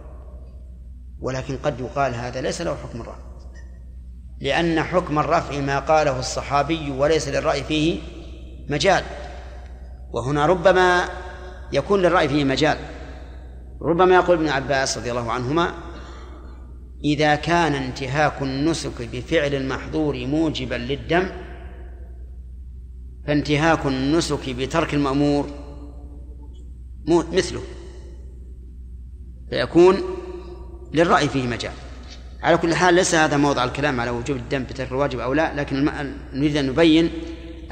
ولكن قد يقال هذا ليس له حكم الرفع لأن حكم الرفع ما قاله الصحابي وليس للرأي فيه مجال. وهنا ربما يكون للرأي فيه مجال. ربما يقول ابن عباس رضي الله عنهما إذا كان انتهاك النسك بفعل المحظور موجبا للدم فانتهاك النسك بترك المأمور. مثله. فيكون للرأي فيه مجال. على كل حال ليس هذا موضع الكلام على وجوب الدم بترك الواجب أو لا لكن نريد أن نبين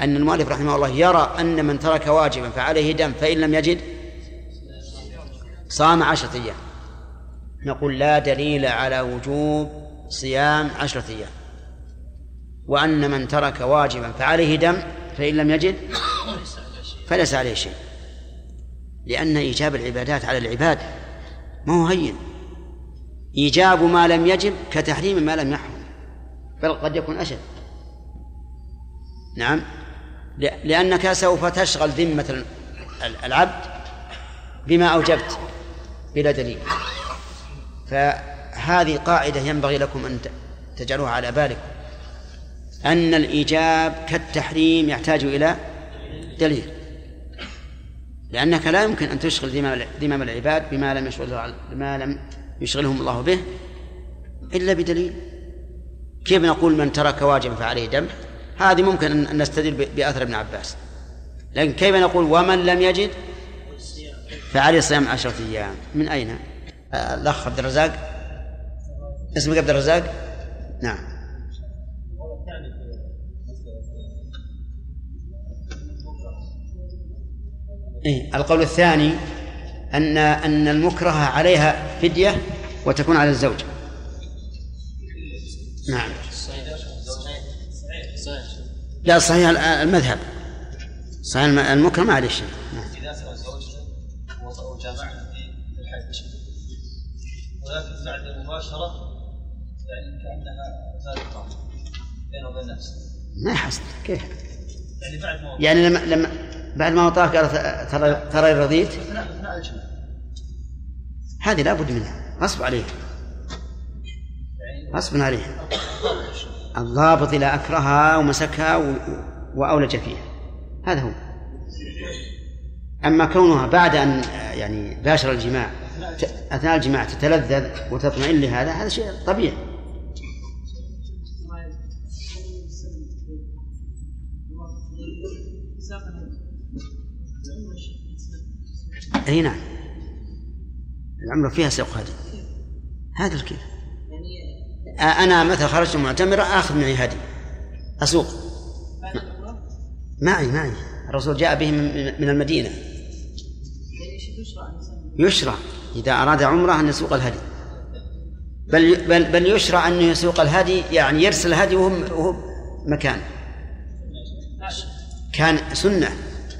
أن المؤلف رحمه الله يرى أن من ترك واجبا فعليه دم فإن لم يجد صام عشرة أيام. نقول لا دليل على وجوب صيام عشرة أيام. وأن من ترك واجبا فعليه دم فإن لم يجد فليس عليه شيء. لأن إيجاب العبادات على العباد ما هو هين. إيجاب ما لم يجب كتحريم ما لم يحرم. بل قد يكون أشد. نعم. لأنك سوف تشغل ذمة العبد بما أوجبت بلا دليل. فهذه قاعدة ينبغي لكم أن تجعلوها على بالكم. أن الإيجاب كالتحريم يحتاج إلى دليل. لأنك لا يمكن أن تشغل ذمم العباد بما لم يشغل بما لم يشغلهم الله به إلا بدليل. كيف نقول من ترك واجبا فعليه دم؟ هذه ممكن أن نستدل بأثر ابن عباس. لكن كيف نقول ومن لم يجد؟ فعليه صيام عشرة أيام. من أين؟ الأخ عبد الرزاق. اسمك عبد الرزاق؟ نعم. إيه القول الثاني أن أن المكره عليها فدية وتكون على الزوج. نعم. لا صحيح المذهب. صحيح المكره ما عليه شيء. إذا وجامعها في الحج ولكن بعد المباشرة يعني كأنها زادت بينه وبين نفسه ما يحصل. كيف؟ يعني بعد يعني لما لما بعد ما وطاك قال ترى ترى رضيت هذه لابد منها. غصب عليه غصب عليه الضابط إذا أكرهها ومسكها وأولج فيها. هذا هو. أما كونها بعد أن يعني باشر الجماع أثناء الجماع تتلذذ وتطمئن لهذا هذا شيء طبيعي. أي نعم. العمرة فيها سوق هدي هذا الكيف. أنا مثلا خرجت معتمرة آخذ معي هدي. أسوق. معي معي. الرسول جاء به من المدينة. يشرع. إذا أراد عمرة أن يسوق الهدي. بل بل, بل يشرع انه يسوق الهدي يعني يرسل الهدي وهو مكان. كان سنة.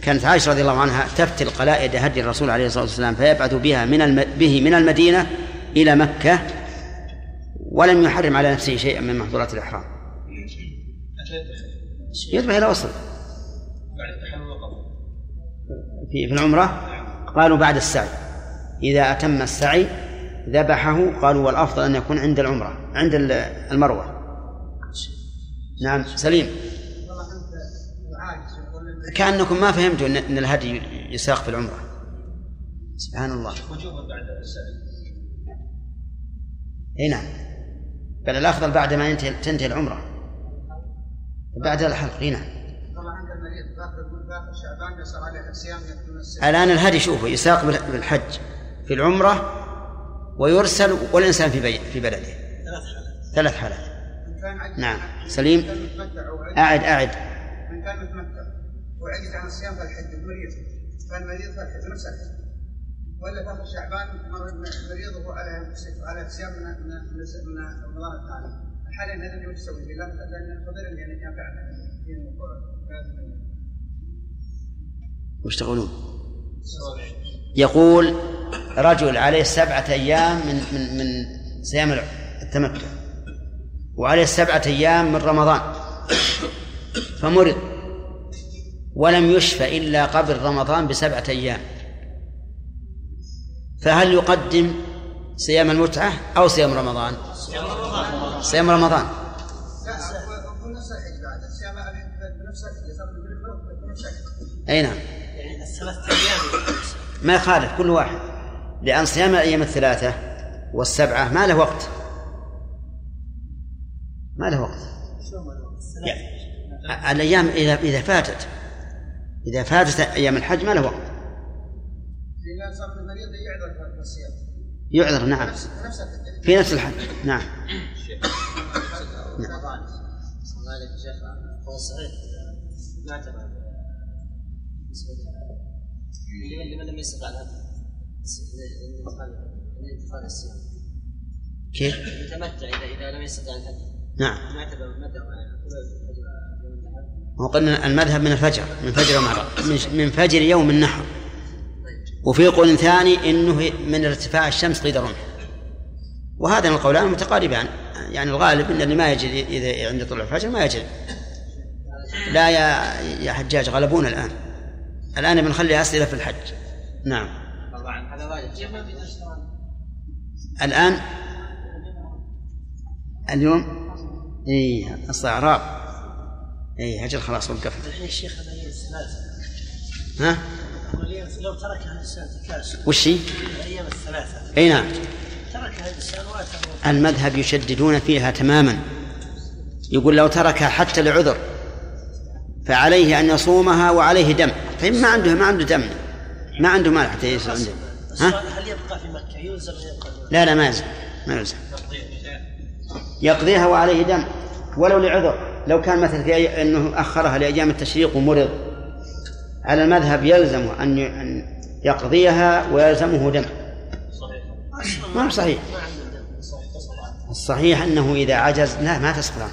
كانت عائشة رضي الله عنها تفتل قلائد هدي الرسول عليه الصلاة والسلام فيبعث بها من الم... به من المدينة إلى مكة ولم يحرم على نفسه شيئا من محظورات الإحرام. يذبح إلى وصل. في في العمرة؟ قالوا بعد السعي. إذا أتم السعي ذبحه قالوا والأفضل أن يكون عند العمرة عند المروة. نعم سليم. كأنكم ما فهمتوا أن الهدي يساق في العمرة. سبحان الله وجوبا بعد السعي. إي نعم. بل الافضل بعد ما ينتهي تنتهي العمرة. بعد الحلق. إي نعم. الآن الهدي شوفوا يساق بالحج في العمرة ويرسل والإنسان في بي في بلده. ثلاث حالات. ثلاث حالات. نعم. سليم. اعد أعد. من كان متمتع وعجز عن الصيام فالحج مريض فالمريض فالحج نفس الحج ولا فخر شعبان مريض وهو على على صيام من من من رمضان الثاني. حاليا هذا اللي يسوي فيه. لأن الفضيلة يعني كان فعلا وش تقولون؟ يقول رجل عليه سبعة أيام من من من صيام التمتع. وعليه سبعة أيام من رمضان. فمرض. ولم يشفى إلا قبل رمضان بسبعة أيام. فهل يقدم صيام المتعة أو صيام رمضان؟ صيام رمضان. أي نعم. ما يخالف كل واحد. لأن صيام الأيام الثلاثة والسبعة ما له وقت. ما له وقت. يعني الأيام إذا إذا فاتت. إذا فاتت أيام الحج ما له وقت. يعذر نعم. في نفس الحج. نعم. نعم. لمن لم يستطع الانتقال الصيام كيف؟ يتمتع اذا إذا لم يستطع الهدي نعم. ما يعتبر متى وقلنا المذهب من الفجر من فجر من فجر يوم النحر. وفي قول ثاني انه من ارتفاع الشمس قيد الرمح وهذا القولان متقاربان يعني الغالب إن اللي ما يجري إذا عند طلوع الفجر ما يجري. لا يا يا حجاج غلبونا الآن. الآن بنخلي أسئلة في الحج. نعم. الآن؟ اليوم؟ اي استعراب اي أجل خلاص وقفت الحين الشيخ هذا هي الثلاثة ها؟ لو تركها الإنسان تكاسل وش هي؟ الأيام الثلاثة. إي نعم. تركها الإنسان وأتى المذهب يشددون فيها تماما. يقول لو تركها حتى لعذر فعليه أن يصومها وعليه دم. طيب ما عنده ما عنده دم. ما عنده مال حتى يصوم. عنده ها؟ هل يبقى في مكة؟ يلزم يبقى؟ لا لا ما يلزم ما يلزم يقضيها وعليه دم ولو لعذر. لو كان مثلا في أي... إنه أخرها لأيام التشريق ومرض على المذهب يلزم أن ي- أن يقضيها ويلزمه دم. صحيح ما صحيح. الصحيح أنه إذا عجز لا ما تسقط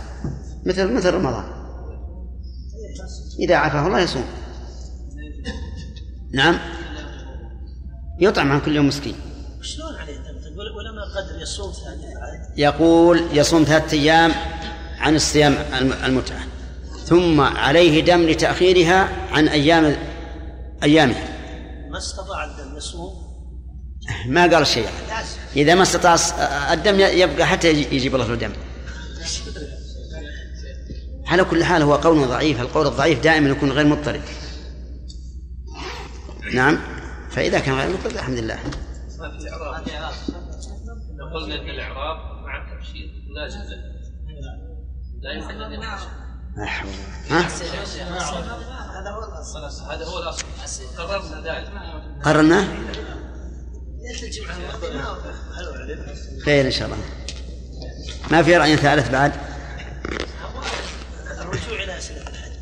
مثل مثل رمضان. إذا عافاه الله يصوم. نعم. يطعم عن كل يوم مسكين. شلون عليه ولما قدر يصوم بعد يقول يصوم ثلاثة أيام عن الصيام الم- المتعة. ثم عليه دم لتأخيرها عن أيام أيامها. ما استطاع الدم يصوم ما قال شيء. إذا ما استطاع الدم يبقى حتى يجي- يجيب الله له دم. على كل حال هو قول ضعيف. القول الضعيف دائما يكون غير مضطرب. نعم. فإذا كان غير مضطرب الحمد لله. قلنا إن الإعراب مع التبشير لازم له لا يمكن ان ها هذا هو الأصل هذا هو الاصل قررنا؟ ذلك قررنا ليش الجمعة الماضية حلو علم خير إن شاء الله. ما في رأي ثالث بعد؟ الرجوع أسئلة الحج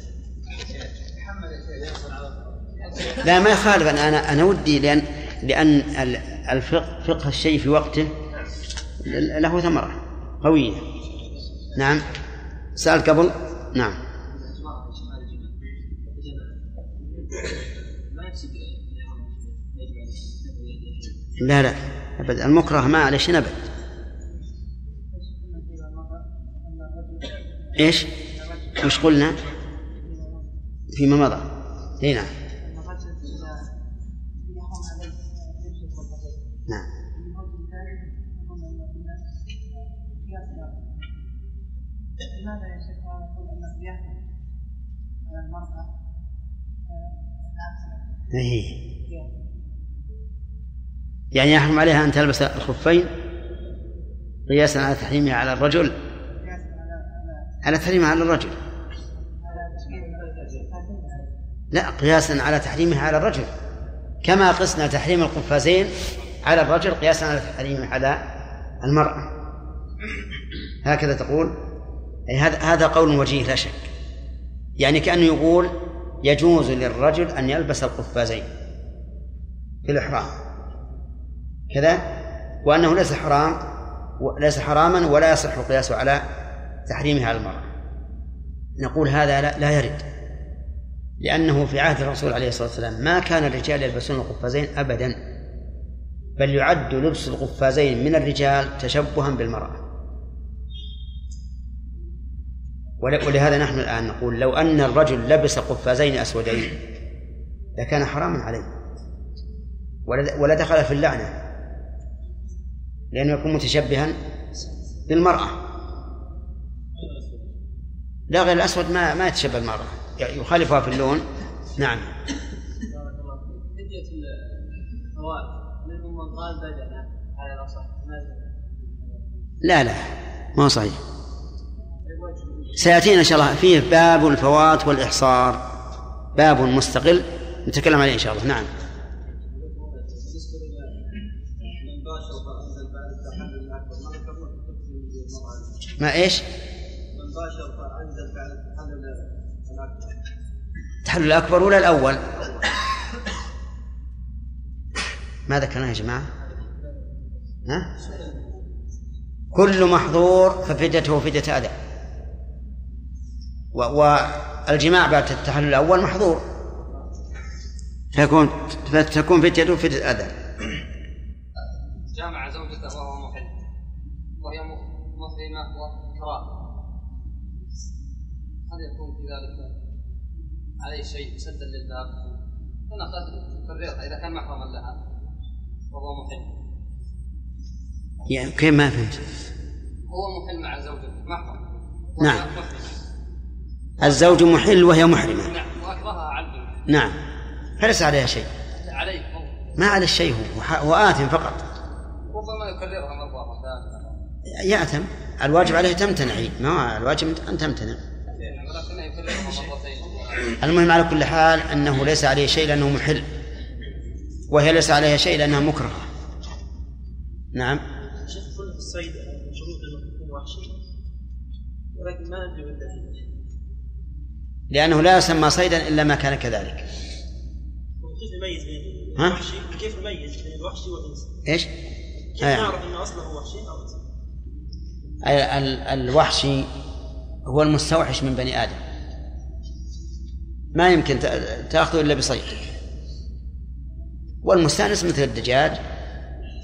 لا ما يخالف. أنا أنا أنا ودي لأن لأن ال- الفقه فقه الشيء في وقته له ثمرة قوية. نعم؟ سأل قبل نعم. لا لا أبد المكره ما عليه شيء أبد إيش؟ وش قلنا؟ فيما مضى. إي إيه. يعني يحرم عليها أن تلبس الخفين قياسا على تحريمها على الرجل. على تحريمها على الرجل. لا قياسا على تحريمها على الرجل. كما قسنا تحريم القفازين على الرجل قياسا على تحريمه على المرأة. هكذا تقول. أي هذا هذا قول وجيه لا شك. يعني كأنه يقول يجوز للرجل أن يلبس القفازين في الإحرام. كذا؟ وأنه ليس حرام ليس حراما ولا يصح القياس على تحريمها على المرأة. نقول هذا لا, لا يرد. لأنه في عهد الرسول عليه الصلاة والسلام ما كان الرجال يلبسون القفازين أبدا بل يعد لبس القفازين من الرجال تشبها بالمرأة. ولهذا نحن الآن نقول لو أن الرجل لبس قفازين أسودين لكان حراما عليه. ول- ولدخل في اللعنة. لأنه يكون متشبها بالمرأة. لا غير الأسود ما ما يتشبه المرأة يخالفها في اللون. نعم. منهم من قال على الأصح؟ لا لا. ما صحيح. سيأتينا إن شاء الله. فيه باب الفوات والإحصار. باب مستقل. نتكلم عليه إن شاء الله. نعم. ما ذكرنا إيش؟ التحلل الأكبر ولا الأول؟ ما ذكرناه يا جماعة. ها؟ كل محظور ففديته فدية أذى والجماع بعد التحلل الأول محظور. فيكون فتكون فديته فدية أذى جامع زوجته وهو محل. وهي محرمة وكراهة هل يكون في ذلك عليه شيء سدا للباب؟ أنا قد كررت إذا كان محرما لها. وهو محل. يعني كيف ما فهمت؟ هو محل مع زوجته محرم. نعم. وهي محرمة. الزوج محل وهي محرمة. نعم نعم. فليس عليها شيء. عليه هو ما على الشيء هو. وح- هو آثم فقط. ربما يكررها مرة ثانية يأثم الواجب عليه تمتنع. ما الواجب؟ أن تمتنع. ولكنه يكررها مرتين المهم على كل حال أنه ليس عليه شيء لأنه محل. وهي ليس عليها شيء لأنها مكرهة. نعم. شيخ كل الصيد شروط انه يكون وحشي ولكن ما ندري لأنه لا يسمى صيدا إلا ما كان كذلك كيف نميز بين ها؟ الوحشي كيف نميز بين الوحشي والانسان؟ إيش؟ كيف آه. نعرف انه أصله وحشي؟ ال- ال- الوحشي هو المستوحش من بني آدم ما يمكن تأخذه إلا بصيد والمستأنس مثل الدجاج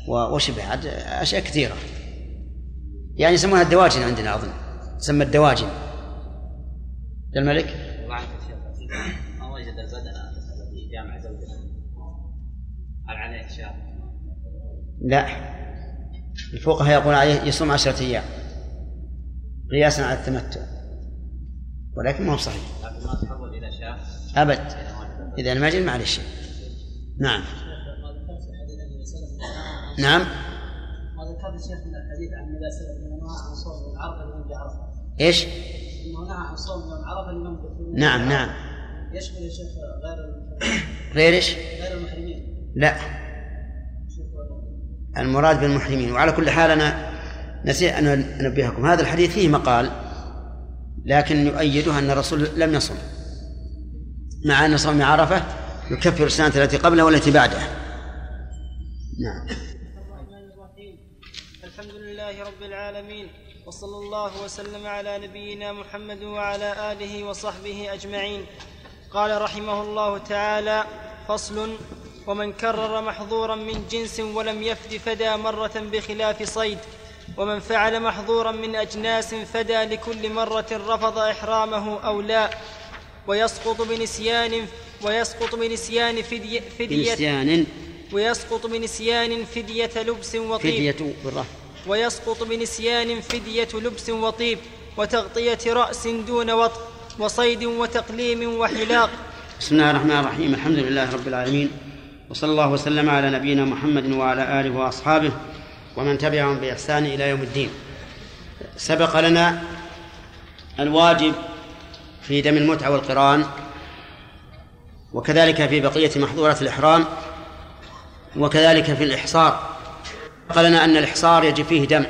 وشبه أشياء كثيرة يعني يسمونها الدواجن عندنا أظن تسمى الدواجن الملك ما وجد البدن الذي جامع زوجته هل عليه شاة؟ لا. الفقهاء يقول عليه يصوم عشرة أيام. قياسا على التمتع. ولكن ما هو صحيح. لكن ما تحول إلى شاة أبد. إذا ما عليه شيء. نعم. نعم. ما ذكرت شيخ من الحديث عن النبي صلى الله عليه وسلم انه نهى عن صوم يوم عرفه لمن بعرفة. إيش؟ إنه نهى عن صوم يوم عرفه لمن لمن نعم نعم. يشمل يا شيخ غير المحرمين. غير إيش؟ غير المحرمين. لا. المراد بالمحرمين. وعلى كل حال أنا نسيت أن أنبهكم. هذا الحديث فيه مقال لكن يؤيده أن الرسول لم يصم مع أن صوم عرفة يكفر السنة التي قبله والتي بعده. نعم. الرحمن الرحيم الحمد لله رب العالمين وصلى الله وسلم على نبينا محمد وعلى آله وصحبه أجمعين. قال رحمه الله تعالى فصل ومن كرر محظورا من جنس ولم يفد فدى مرة بخلاف صيد ومن فعل محظورا من أجناس فدى لكل مرة رفض إحرامه أو لا ويسقط بنسيان ويسقط بنسيان فدية, فدية بنسيان ويسقط بنسيان فدية لبس وطيب فدية ويسقط بنسيان فدية لبس وطيب وتغطية رأس دون وطء وصيد وتقليم وحلاق. بسم الله الرحمن الرحيم. الحمد لله رب العالمين. وصلى الله وسلم على نبينا محمد وعلى آله وأصحابه ومن تبعهم بإحسان إلى يوم الدين. سبق لنا الواجب في دم المتعة والقران وكذلك في بقية محظورات الإحرام وكذلك في الإحصار. سبق لنا أن الإحصار يجب فيه دم.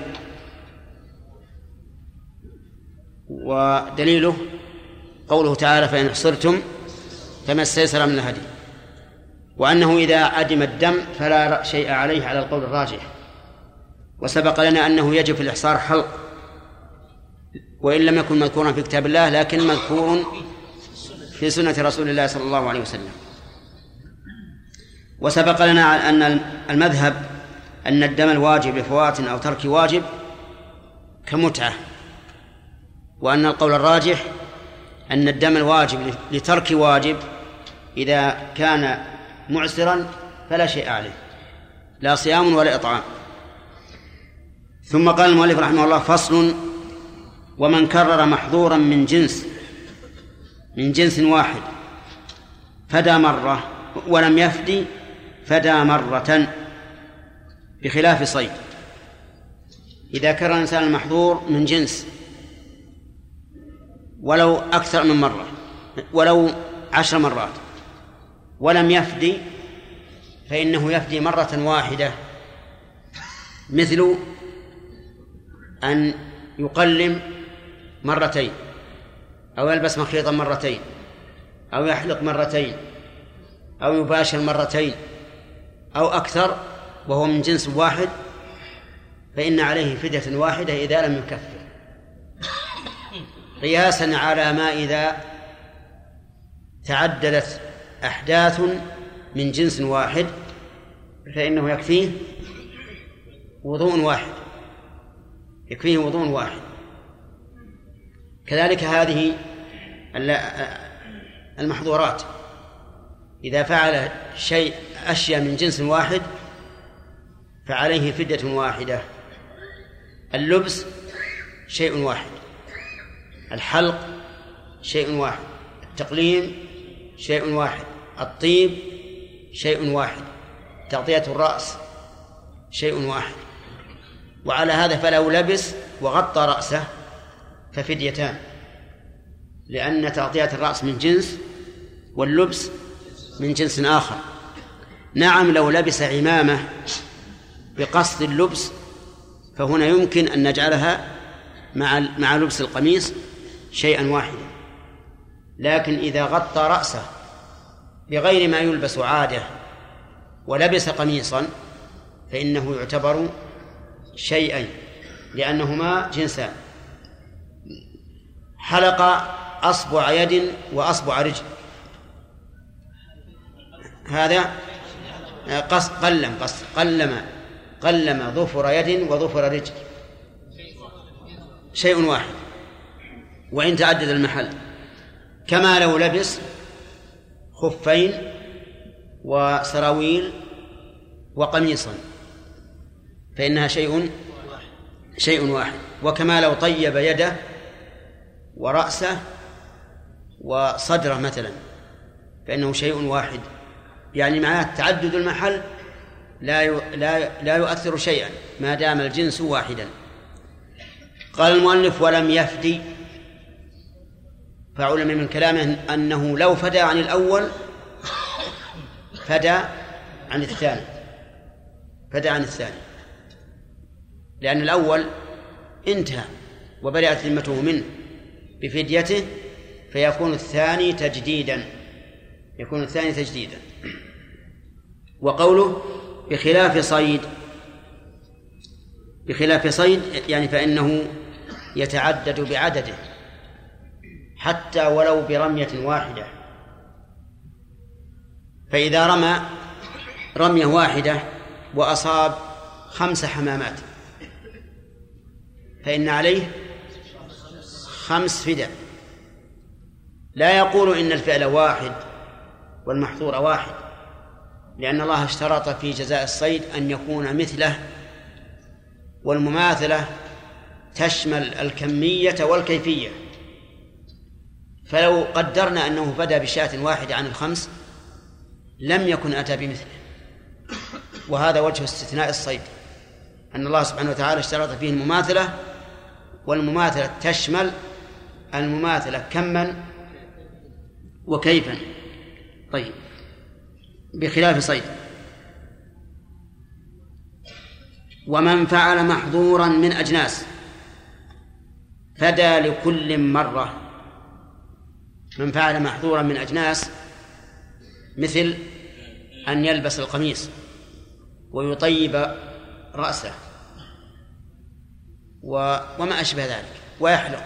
ودليله قوله تعالى فإن أحصرتم فما استيسر من الهدي وأنه إذا عدم الدم فلا شيء عليه على القول الراجح. وسبق لنا أنه يجب في الإحصار حلق. وإن لم يكن مذكورا في كتاب الله لكن مذكور في سنة رسول الله صلى الله عليه وسلم. وسبق لنا أن المذهب أن الدم الواجب لفوات أو ترك واجب كمتعة. وأن القول الراجح أن الدم الواجب لترك واجب إذا كان معسرا فلا شيء عليه لا صيام ولا إطعام. ثم قال المؤلف رحمه الله فصل ومن كرر محظورا من جنس من جنس واحد فدى مرة ولم يفدي فدى مرة بخلاف صيد. إذا كرر الإنسان المحظور من جنس ولو أكثر من مرة ولو عشر مرات. ولم يفدي فإنه يفدي مرة واحدة. مثل أن يقلم مرتين أو يلبس مخيطا مرتين أو يحلق مرتين أو يباشر مرتين أو أكثر وهو من جنس واحد فإن عليه فدية واحدة إذا لم يكفر. قياسا على ما إذا تعددت أحداث من جنس واحد فإنه يكفيه وضوء واحد. يكفيه وضوء واحد. كذلك هذه المحظورات. إذا فعل شيء أشياء من جنس واحد فعليه فدية واحدة. اللبس شيء واحد. الحلق شيء واحد التقليم شيء واحد الطيب شيء واحد تغطية الرأس شيء واحد. وعلى هذا فلو لبس وغطى رأسه ففديتان لأن تغطية الرأس من جنس واللبس من جنس آخر. نعم لو لبس عمامة بقصد اللبس فهنا يمكن أن نجعلها مع مع لبس القميص شيئا واحدا. لكن إذا غطى رأسه بغير ما يلبس عادة ولبس قميصا فإنه يعتبر شيئين لأنهما جنسان. حلق أصبع يد وأصبع رجل. هذا قص قلم قص قلم قلم ظفر يد وظفر رجل. شيء واحد. وإن تعدد المحل. كما لو لبس خفين وسراويل وقميصا. فإنها شيء شيء واحد. وكما لو طيب يده ورأسه وصدره مثلا. فإنه شيء واحد. يعني معناه تعدد المحل لا لا لا يؤثر شيئا. ما دام الجنس واحدا. قال المؤلف ولم يفدي فعلم من كلامه أنه لو فدى عن الأول فدى عن الثاني. فدى عن الثاني. لأن الأول انتهى وبرئت ذمته منه بفديته فيكون الثاني تجديدا. يكون الثاني تجديدا. وقوله بخلاف صيد بخلاف صيد يعني فإنه يتعدد بعدده. حتى ولو برمية واحدة. فإذا رمى رمية واحدة وأصاب خمس حمامات فإن عليه خمس فداء. لا يقول إن الفعل واحد والمحظور واحد لأن الله اشترط في جزاء الصيد أن يكون مثله والمماثلة تشمل الكمية والكيفية. فلو قدرنا أنه فدى بشاة واحدة عن الخمس لم يكن أتى بمثله. وهذا وجه استثناء الصيد أن الله سبحانه وتعالى اشترط فيه المماثلة والمماثلة تشمل المماثلة كما وكيفا. طيب بخلاف صيد ومن فعل محظورا من أجناس فدى لكل مرة من فعل محظورا من أجناس مثل أن يلبس القميص ويطيب رأسه وما أشبه ذلك ويحلق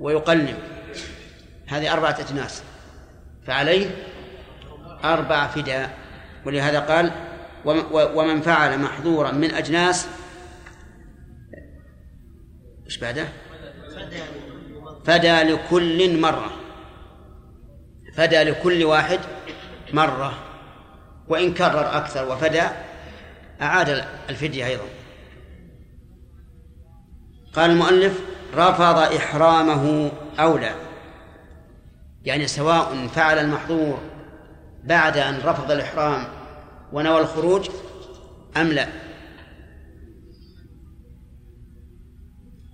ويقلم. هذه أربعة أجناس فعليه أربع فداء. ولهذا قال ومن فعل محظورا من أجناس إيش بعده؟ فدى لكل مرة فدى لكل واحد مرة وإن كرر أكثر وفدى أعاد الفدية أيضا. قال المؤلف رفض إحرامه أو لا يعني سواء فعل المحظور بعد أن رفض الإحرام ونوى الخروج أم لا.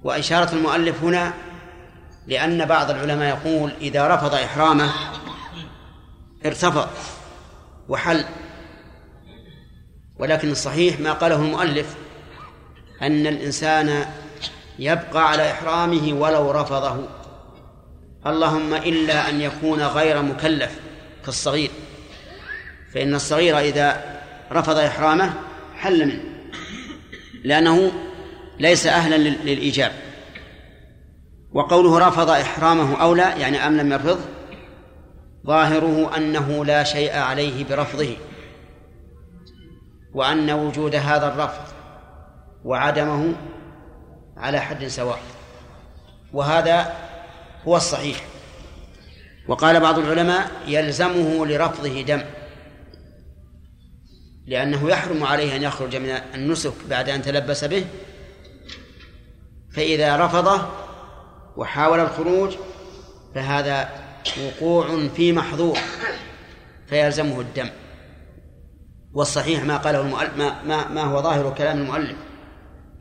وإشارة المؤلف هنا لأن بعض العلماء يقول إذا رفض إحرامه ارتفض وحل. ولكن الصحيح ما قاله المؤلف أن الإنسان يبقى على إحرامه ولو رفضه. اللهم إلا أن يكون غير مكلف كالصغير فإن الصغير إذا رفض إحرامه حل منه لأنه ليس أهلا للإيجاب. وقوله رفض إحرامه أو لا يعني أم لم يرفضه؟ ظاهره أنه لا شيء عليه برفضه وأن وجود هذا الرفض وعدمه على حد سواء وهذا هو الصحيح. وقال بعض العلماء يلزمه لرفضه دم لأنه يحرم عليه أن يخرج من النسك بعد أن تلبس به فإذا رفضه وحاول الخروج فهذا وقوع في محظور فيلزمه الدم والصحيح ما قاله المؤلف ما, ما, ما هو ظاهر كلام المؤلف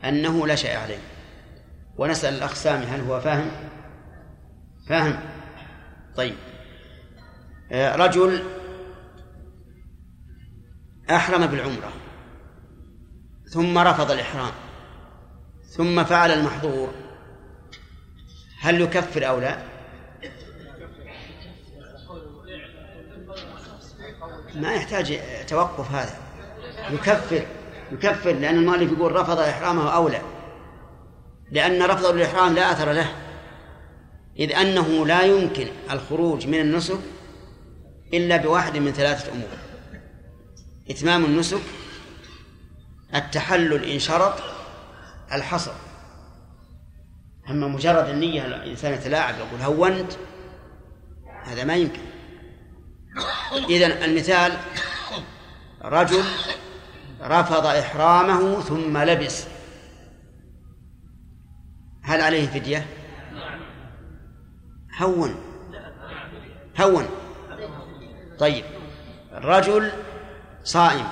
أنه لا شيء عليه ونسأل الأخ سامي هل هو فاهم؟ فاهم؟ طيب آه، رجل أحرم بالعمرة ثم رفض الإحرام ثم فعل المحظور هل يكفر أو لا؟ ما يحتاج توقف هذا. يكفر يكفر لأن المؤلف يقول رفض إحرامه أولى. لأن رفض الإحرام لا أثر له. إذ أنه لا يمكن الخروج من النسك إلا بواحد من ثلاثة أمور. إتمام النسك التحلل إن شرط الحصر. أما مجرد النية الإنسان يتلاعب يقول هونت هذا ما يمكن. إذا المثال رجل رفض إحرامه ثم لبس. هل عليه فدية؟ هون هون. طيب رجل صائم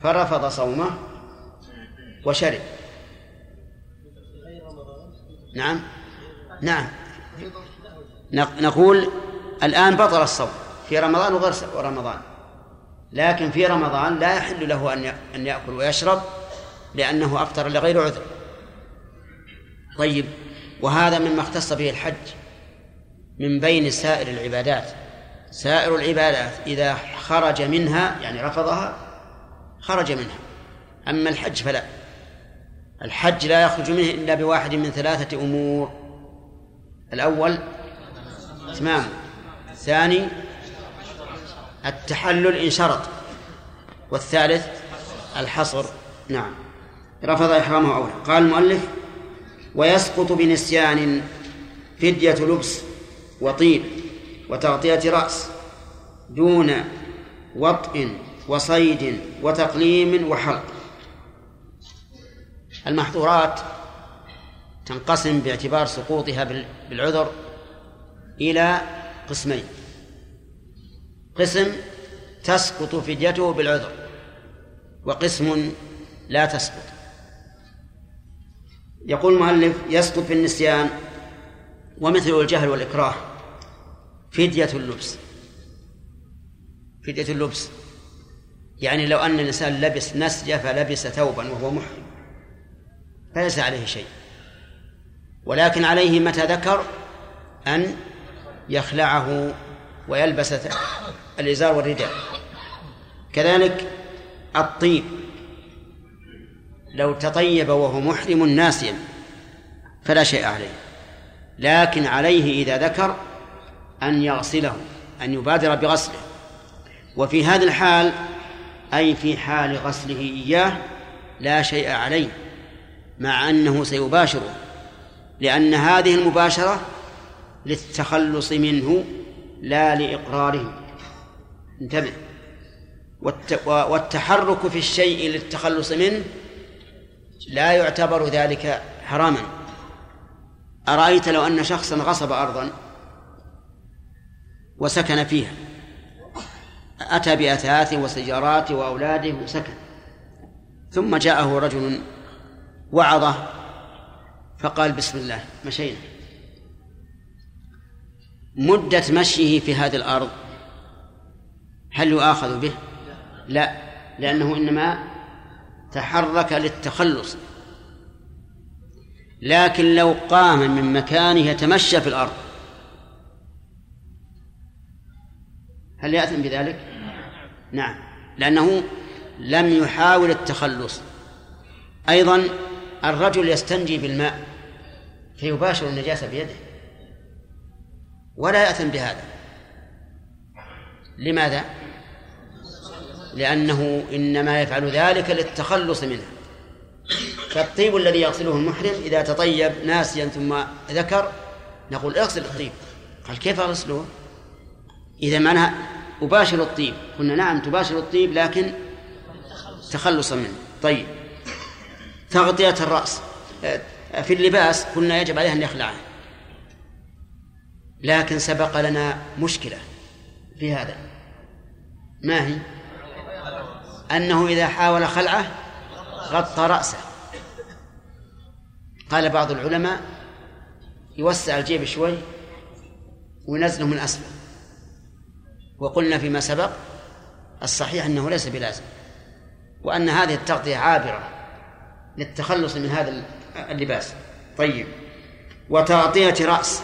فرفض صومه وشرب. نعم؟ نعم. نقول الآن بطل الصوم. في رمضان وغير رمضان. لكن في رمضان لا يحل له أن يأكل ويشرب لأنه أفطر لغير عذر. طيب وهذا مما اختص به الحج من بين سائر العبادات. سائر العبادات إذا خرج منها يعني رفضها خرج منها. أما الحج فلا. الحج لا يخرج منه إلا بواحد من ثلاثة أمور. الأول إتمام الثاني التحلل إن شرط والثالث الحصر. نعم. رفض إحرامه أولا قال المؤلف ويسقط بنسيان فدية لبس وطيب وتغطية رأس دون وطء وصيد وتقليم وحلق. المحظورات تنقسم باعتبار سقوطها بالعذر إلى قسمين. قسم تسقط فديته بالعذر وقسم لا تسقط. يقول المؤلف يسقط في النسيان ومثل الجهل والإكراه فدية اللبس. فدية اللبس. يعني لو أن الإنسان لبس نسج فلبس ثوبا وهو محرم فليس عليه شيء. ولكن عليه متى ذكر أن يخلعه ويلبس الإزار والرداء. كذلك الطيب لو تطيب وهو محرم ناسيا فلا شيء عليه. لكن عليه إذا ذكر أن يغسله أن يبادر بغسله. وفي هذا الحال أي في حال غسله إياه لا شيء عليه مع أنه سيباشره. لأن هذه المباشرة للتخلص منه لا لإقراره انتبه. والتحرك في الشيء للتخلص منه لا يعتبر ذلك حراما. أرأيت لو أن شخصا غصب أرضا وسكن فيها. أتى بأثاث وسيارات وأولاده وسكن. ثم جاءه رجل وعظه فقال بسم الله مشينا. مدة مشيه في هذه الأرض هل يؤاخذ به؟ لا لأنه إنما تحرك للتخلص لكن لو قام من مكانه يتمشى في الأرض هل يأثم بذلك؟ نعم لأنه لم يحاول التخلص أيضا الرجل يستنجي بالماء فيباشر النجاسة بيده ولا يأثم بهذا. لماذا؟ لأنه إنما يفعل ذلك للتخلص منه. فالطيب الذي يغسله المحرم إذا تطيب ناسيا ثم ذكر نقول اغسل الطيب. قال كيف أغسله؟ إذا معناها أباشر الطيب. قلنا نعم تباشر الطيب لكن تخلصا منه. طيب. تغطية الرأس. في اللباس قلنا يجب عليه أن يخلعه. لكن سبق لنا مشكلة في هذا. ما هي؟ أنه إذا حاول خلعه غطى رأسه. قال بعض العلماء يوسع الجيب شوي وينزله من أسفل. وقلنا فيما سبق الصحيح أنه ليس بلازم وأن هذه التغطية عابرة للتخلص من هذا اللباس. طيب. وتغطية رأس.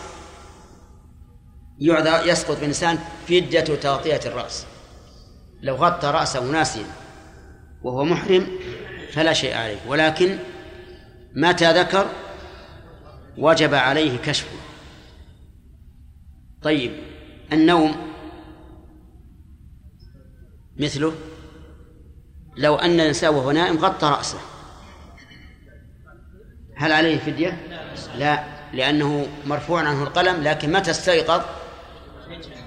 يعذر يسقط بالإنسان فدية تغطية الرأس. لو غطى رأسه ناسيا وهو محرم فلا شيء عليه. ولكن متى ذكر وجب عليه كشفه. طيب النوم مثله؟ لو أن الإنسان وهو نائم غطى رأسه. هل عليه فدية؟ لا لأنه مرفوع عنه القلم لكن متى استيقظ؟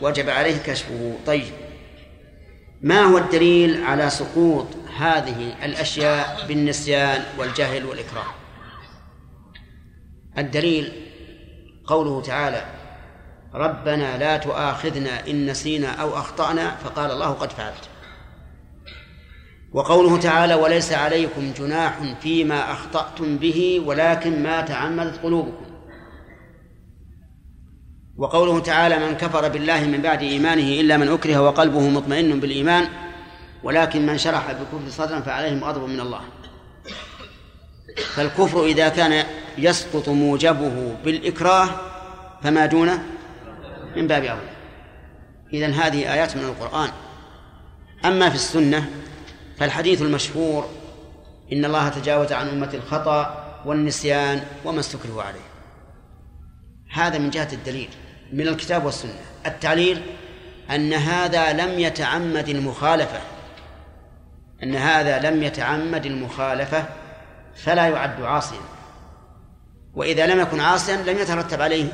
وجب عليه كشفه. طيب ما هو الدليل على سقوط هذه الأشياء بالنسيان والجهل والإكراه؟ الدليل قوله تعالى ربنا لا تؤاخذنا إن نسينا أو أخطأنا فقال الله قد فعلت. وقوله تعالى وليس عليكم جناح فيما أخطأتم به ولكن ما تعمدت قلوبكم. وقوله تعالى من كفر بالله من بعد إيمانه إلا من أكره وقلبه مطمئن بالإيمان ولكن من شرح بالكفر صدرا فعليهم غضب من الله. فالكفر إذا كان يسقط موجبه بالإكراه فما دونه من باب أولى. إذن هذه آيات من القرآن. أما في السنة فالحديث المشهور إن الله تجاوز عن أمة الخطأ والنسيان وما استكرهوا عليه. هذا من جهة الدليل. من الكتاب والسنة. التعليل أن هذا لم يتعمد المخالفة. أن هذا لم يتعمد المخالفة فلا يعد عاصيا. وإذا لم يكن عاصيا لم يترتب عليه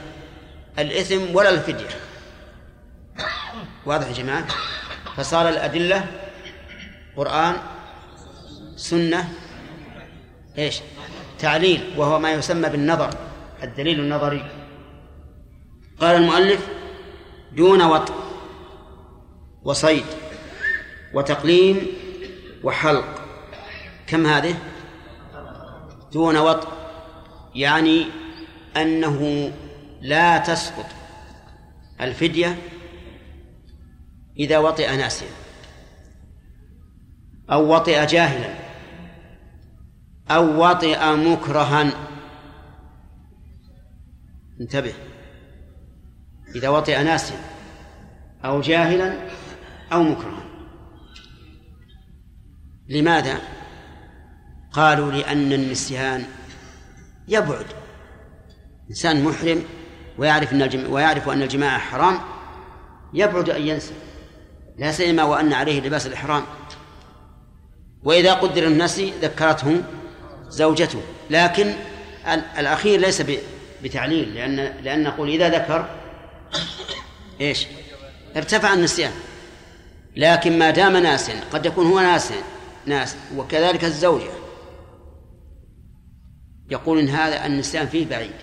الإثم ولا الفدية. واضح يا جماعة؟ فصار الأدلة قرآن سنة إيش؟ تعليل وهو ما يسمى بالنظر الدليل النظري. قال المؤلف دون وطء وصيد وتقليم وحلق. كم هذه؟ دون وطء يعني أنه لا تسقط الفدية إذا وطئ ناسيا أو وطئ جاهلا أو وطئ مكرها. انتبه. إذا وطئ ناسيا أو جاهلا أو مكرها. لماذا؟ قالوا لأن النسيان يبعد. إنسان محرم ويعرف أن الجماع ويعرف أن الجماع حرام يبعد أن ينسى. لا سيما وأن عليه لباس الإحرام. وإذا قدر النسي ذكرته زوجته. لكن الأخير ليس بتعليل لأن لأن نقول إذا ذكر إيش؟ ارتفع النسيان. لكن ما دام ناس قد يكون هو ناس ناس وكذلك الزوجة. يقول إن هذا النسيان فيه بعيد.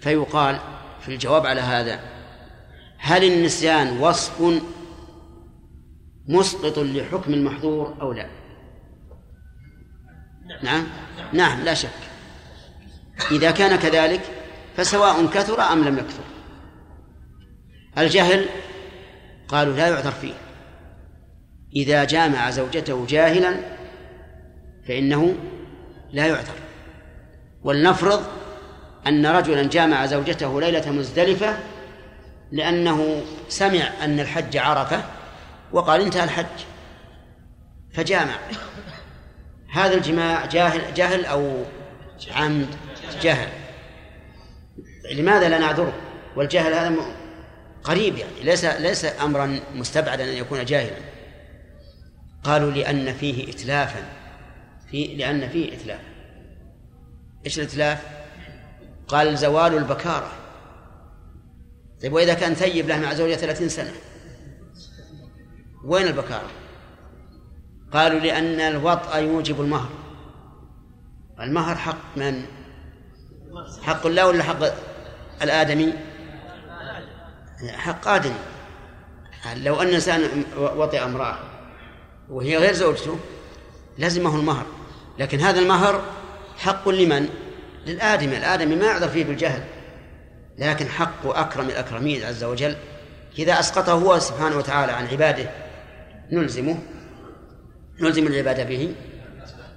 فيقال في الجواب على هذا هل النسيان وصف مسقط لحكم المحظور أو لا؟ نعم؟ نعم لا شك. إذا كان كذلك فسواء كثر أم لم يكثر. الجهل قالوا لا يعذر فيه. إذا جامع زوجته جاهلا فإنه لا يعذر. ولنفرض أن رجلا جامع زوجته ليلة مزدلفة لأنه سمع أن الحج عرفة وقال انتهى الحج. فجامع. هذا الجماع جاهل جهل أو عمد؟ جهل. لماذا لا نعذره؟ والجهل هذا قريب يعني ليس ليس أمرا مستبعدا أن يكون جاهلا. قالوا لأن فيه إتلافا. في لأن فيه إتلاف. إيش الإتلاف؟ قال زوال البكارة. طيب وإذا كان ثيب له مع زوجة ثلاثين سنة وين البكارة؟ قالوا لأن الوطأ يوجب المهر. المهر حق من؟ حق الله ولا حق الآدمي؟ حق آدمي لو أن إنسان وطئ امرأة وهي غير زوجته لزمه المهر. لكن هذا المهر حق لمن؟ للآدمي. الآدمي ما يعذر فيه بالجهل. لكن حق أكرم الأكرمين عز وجل. إذا أسقطه هو سبحانه وتعالى عن عباده نلزمه؟ نلزم العبادة به؟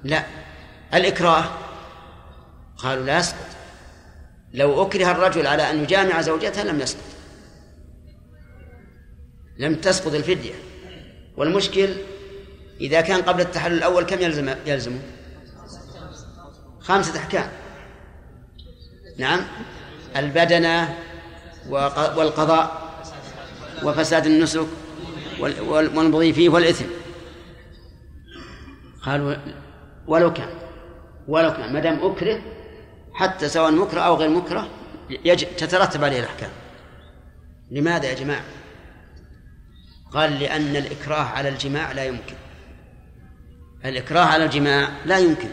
لا. الإكراه؟ قالوا لا يسقط. لو أكره الرجل على أن يجامع زوجته لم يسقط. لم تسقط الفدية. والمشكل إذا كان قبل التحلل الأول كم يلزم يلزمه؟ خمسة أحكام. نعم. البدنة والقضاء وفساد النسك والمضي فيه والإثم. قالوا ولو كان ولو كان. ما دام أكره حتى سواء مكره أو غير مكره يجب تترتب عليه الأحكام. لماذا يا جماعة؟ قال لأن الإكراه على الجماع لا يمكن. الإكراه على الجماع لا يمكن.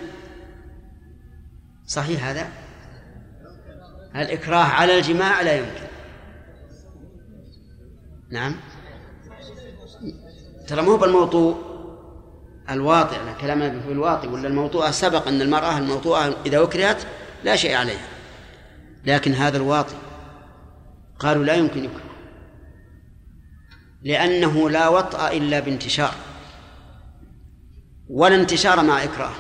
صحيح هذا؟ الإكراه على الجماع لا يمكن. نعم. ترى مو بالموطوء الواطئ كلامنا في الواطئ ولا الموطوءة سبق أن المرأة الموطوءة إذا أكرهت لا شيء عليها لكن هذا الواطئ قالوا لا يمكن يكره. لأنه لا وطأ إلا بانتشار. ولا انتشار مع إكراه.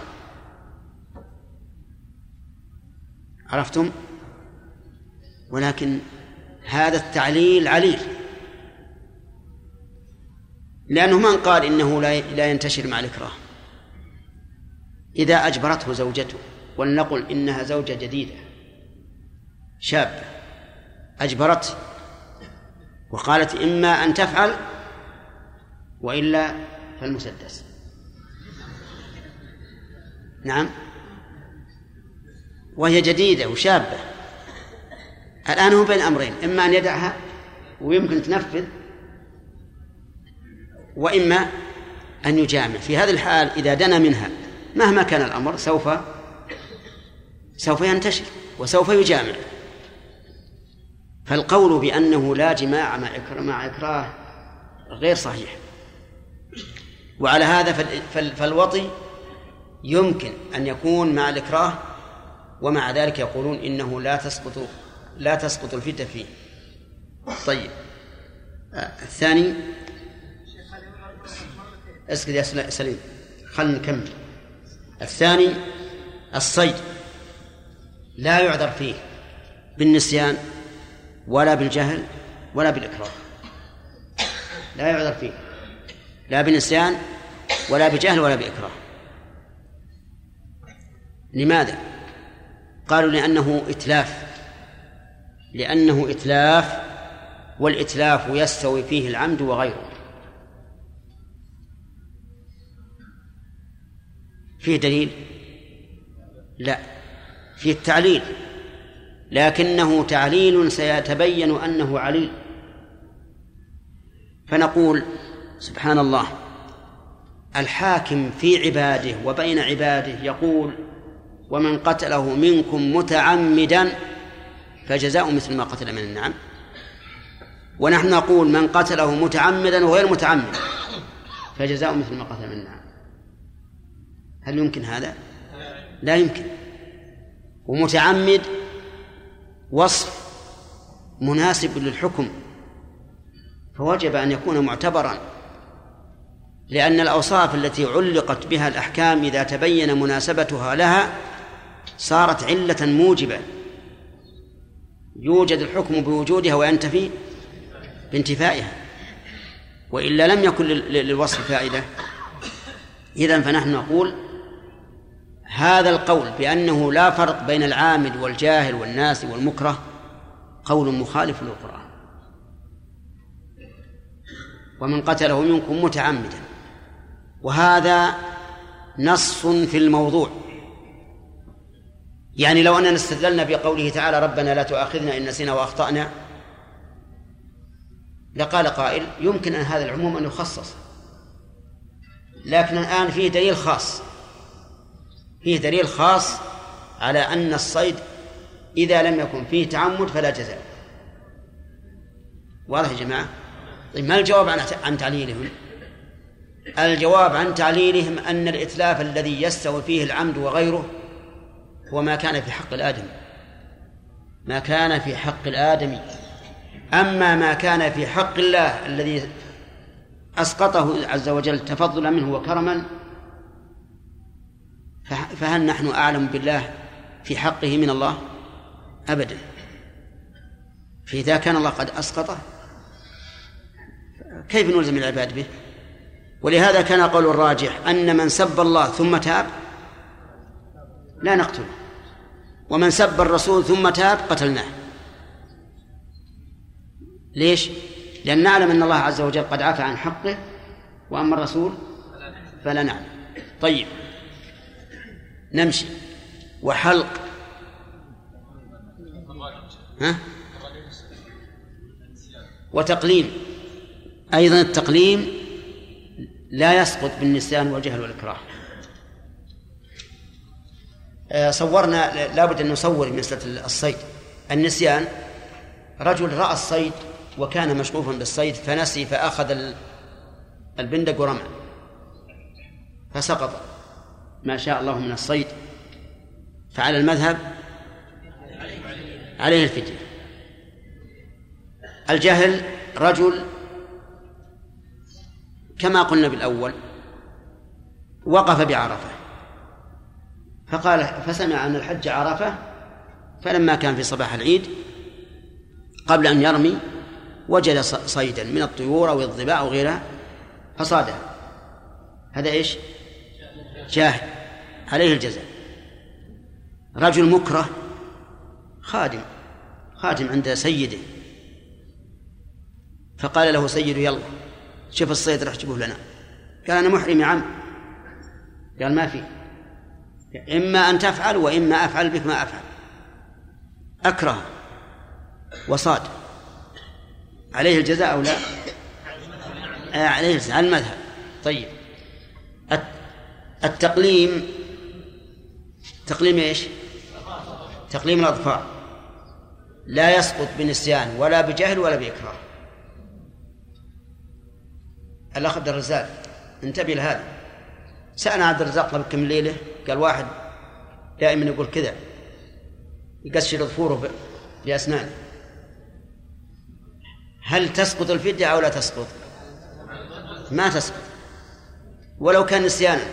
عرفتم؟ ولكن هذا التعليل عليل. لأنه من قال إنه لا ينتشر مع الإكراه؟ إذا أجبرته زوجته. ولنقل إنها زوجة جديدة شابة أجبرته وقالت إما أن تفعل وإلا فالمسدس. نعم. وهي جديدة وشابة. الآن هو بين أمرين إما أن يدعها ويمكن تنفذ وإما أن يجامع. في هذه الحال إذا دنا منها مهما كان الأمر سوف سوف ينتشر وسوف يجامع. فالقول بأنه لا جماع مع مع إكراه غير صحيح. وعلى هذا فالوطي يمكن أن يكون مع الإكراه ومع ذلك يقولون إنه لا تسقط لا تسقط الفتة فيه. طيب. آه الثاني. اسكت يا سليم. خلنا نكمل. الثاني الصيد. لا يعذر فيه بالنسيان ولا بالجهل ولا بالإكراه. لا يعذر فيه. لا بالنسيان ولا بجهل ولا بإكراه لماذا؟ قالوا لأنه إتلاف. لأنه إتلاف والإتلاف يستوي فيه العمد وغيره. فيه دليل؟ لا. فيه التعليل لكنه تعليل سيتبين أنه عليل. فنقول سبحان الله الحاكم في عباده وبين عباده يقول ومن قتله منكم متعمدا فجزاء مثل ما قتل من النعم. ونحن نقول من قتله متعمدا وغير متعمد فجزاء مثل ما قتل من النعم. هل يمكن هذا؟ لا يمكن. ومتعمد وصف مناسب للحكم. فوجب أن يكون معتبرا لأن الأوصاف التي علقت بها الأحكام إذا تبين مناسبتها لها صارت علة موجبة. يوجد الحكم بوجودها وينتفي بانتفائها. وإلا لم يكن للوصف فائدة. اذا فنحن نقول هذا القول بأنه لا فرق بين العامد والجاهل والناس والمكره قول مخالف للقرآن. ومن قتله منكم متعمدا. وهذا نص في الموضوع. يعني لو أننا استدللنا بقوله تعالى ربنا لا تؤاخذنا إن نسينا وأخطأنا لقال قائل يمكن أن هذا العموم أن يخصص. لكن الآن فيه دليل خاص. فيه دليل خاص على أن الصيد إذا لم يكن فيه تعمد فلا جزاء. واضح يا جماعة؟ طيب ما الجواب عن تعليلهم؟ الجواب عن تعليلهم أن الإتلاف الذي يستوي فيه العمد وغيره هو ما كان في حق الآدمي. ما كان في حق الآدمي. أما ما كان في حق الله الذي أسقطه عز وجل تفضلا منه وكرما فهل نحن أعلم بالله في حقه من الله؟ أبدا. فإذا كان الله قد أسقطه كيف نلزم العباد به؟ ولهذا كان قول الراجح أن من سب الله ثم تاب لا نقتله ومن سب الرسول ثم تاب قتلناه. ليش؟ لأن نعلم أن الله عز وجل قد عفى عن حقه وأما الرسول فلا نعلم. طيب. نمشي. وحلق. ها؟ وتقليم. أيضا التقليم لا يسقط بالنسيان والجهل والإكراه. آه، صورنا لابد أن نصور مسألة الصيد. النسيان رجل رأى الصيد وكان مشغوفا بالصيد فنسي فأخذ البندق ورمى. فسقط. ما شاء الله من الصيد. فعلى المذهب عليه الفدية. الجهل رجل كما قلنا بالأول وقف بعرفة. فقال فسمع أن الحج عرفة فلما كان في صباح العيد قبل أن يرمي وجد صيدا من الطيور أو الظباء أو غيرها فصاده. هذا إيش؟ جاهل. عليه الجزاء. رجل مكره خادم خادم عند سيده. فقال له سيده يلا شوف الصيد راح تجيبه لنا. قال أنا محرم يا عم. قال ما في. إما أن تفعل وإما أفعل بك ما أفعل. أكره وصاد. عليه الجزاء أو لا؟ آه عليه الجزاء على المذهب. طيب. التقليم تقليم إيش؟ تقليم الأظفار لا يسقط بنسيان ولا بجهل ولا بإكراه. الأخ عبد الرزاق انتبه لهذا. سألنا عبد الرزاق قبل كم ليلة؟ قال واحد. دائما يقول كذا. يقشر ظفوره بأسنانه هل تسقط الفدية أو لا تسقط؟ ما تسقط. ولو كان نسيانا.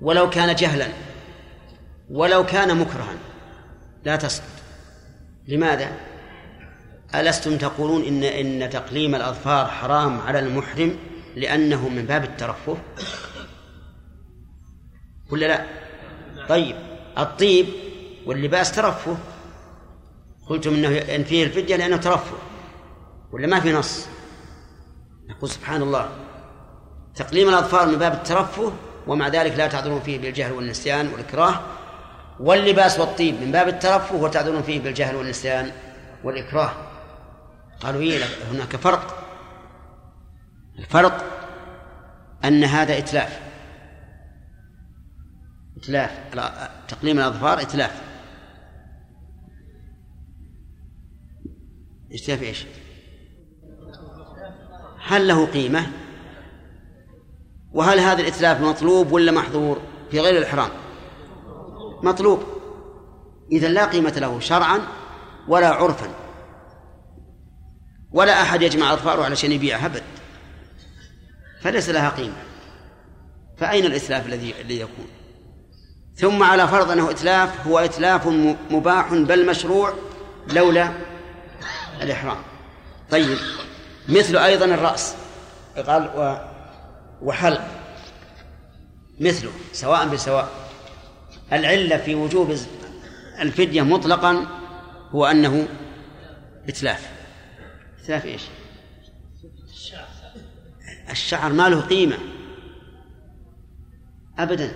ولو كان جهلا. ولو كان مكرها. لا تسقط. لماذا؟ ألستم تقولون إن إن تقليم الأظفار حرام على المحرم لأنه من باب الترفه؟ ولا لا؟ طيب الطيب واللباس ترفه. قلتم إنه إن فيه الفدية لأنه ترفه. ولا ما في نص؟ نقول سبحان الله. تقليم الأظفار من باب الترفه ومع ذلك لا تعذرون فيه بالجهل والنسيان والاكراه واللباس والطيب من باب الترفه وتعذرون فيه بالجهل والنسيان والإكراه. قالوا إيه هناك فرق. الفرق أن هذا إتلاف. إتلاف تقليم الأظفار إتلاف. إتلاف إيش؟ هل له قيمة؟ وهل هذا الإتلاف مطلوب ولا محظور في غير الإحرام؟ مطلوب. إذا لا قيمة له شرعا ولا عرفا. ولا أحد يجمع أظفاره علشان يبيعها أبد. فليس لها قيمة. فأين الإتلاف الذي الذي يكون ثم على فرض أنه إتلاف هو إتلاف مباح بل مشروع لولا الإحرام. طيب مثل أيضا الرأس. قال وحلق. مثله سواء بسواء العلة في وجوب الفدية مطلقا هو أنه إتلاف. إتلاف إيش؟ الشعر ما له قيمة. أبدا.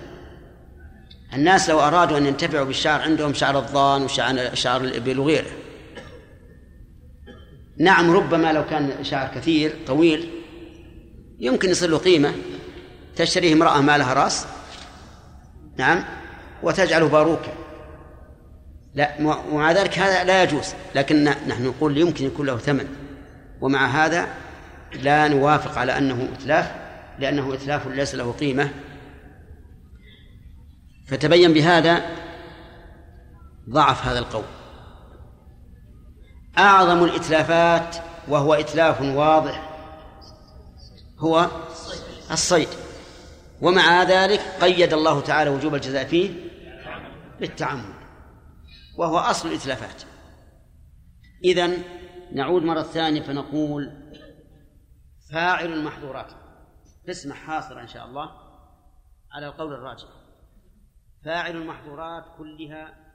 الناس لو أرادوا أن ينتفعوا بالشعر عندهم شعر الضان وشعر شعر الإبل وغيره. نعم ربما لو كان شعر كثير طويل يمكن يصير له قيمة. تشتريه امرأة ما لها رأس. نعم. وتجعله باروكا. لا ومع ذلك هذا لا يجوز. لكن نحن نقول يمكن يكون له ثمن. ومع هذا لا نوافق على أنه إتلاف لأنه إتلاف ليس له قيمة. فتبين بهذا ضعف هذا القول. أعظم الإتلافات وهو إتلاف واضح هو الصيد. ومع ذلك قيد الله تعالى وجوب الجزاء فيه بالتعمد وهو أصل الإتلافات. إذن نعود مرة ثانية فنقول فاعل المحظورات. اسمع حاصرة إن شاء الله على القول الراجح. فاعل المحظورات كلها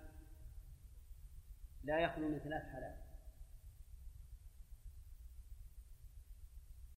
لا يخلو من ثلاث حالات.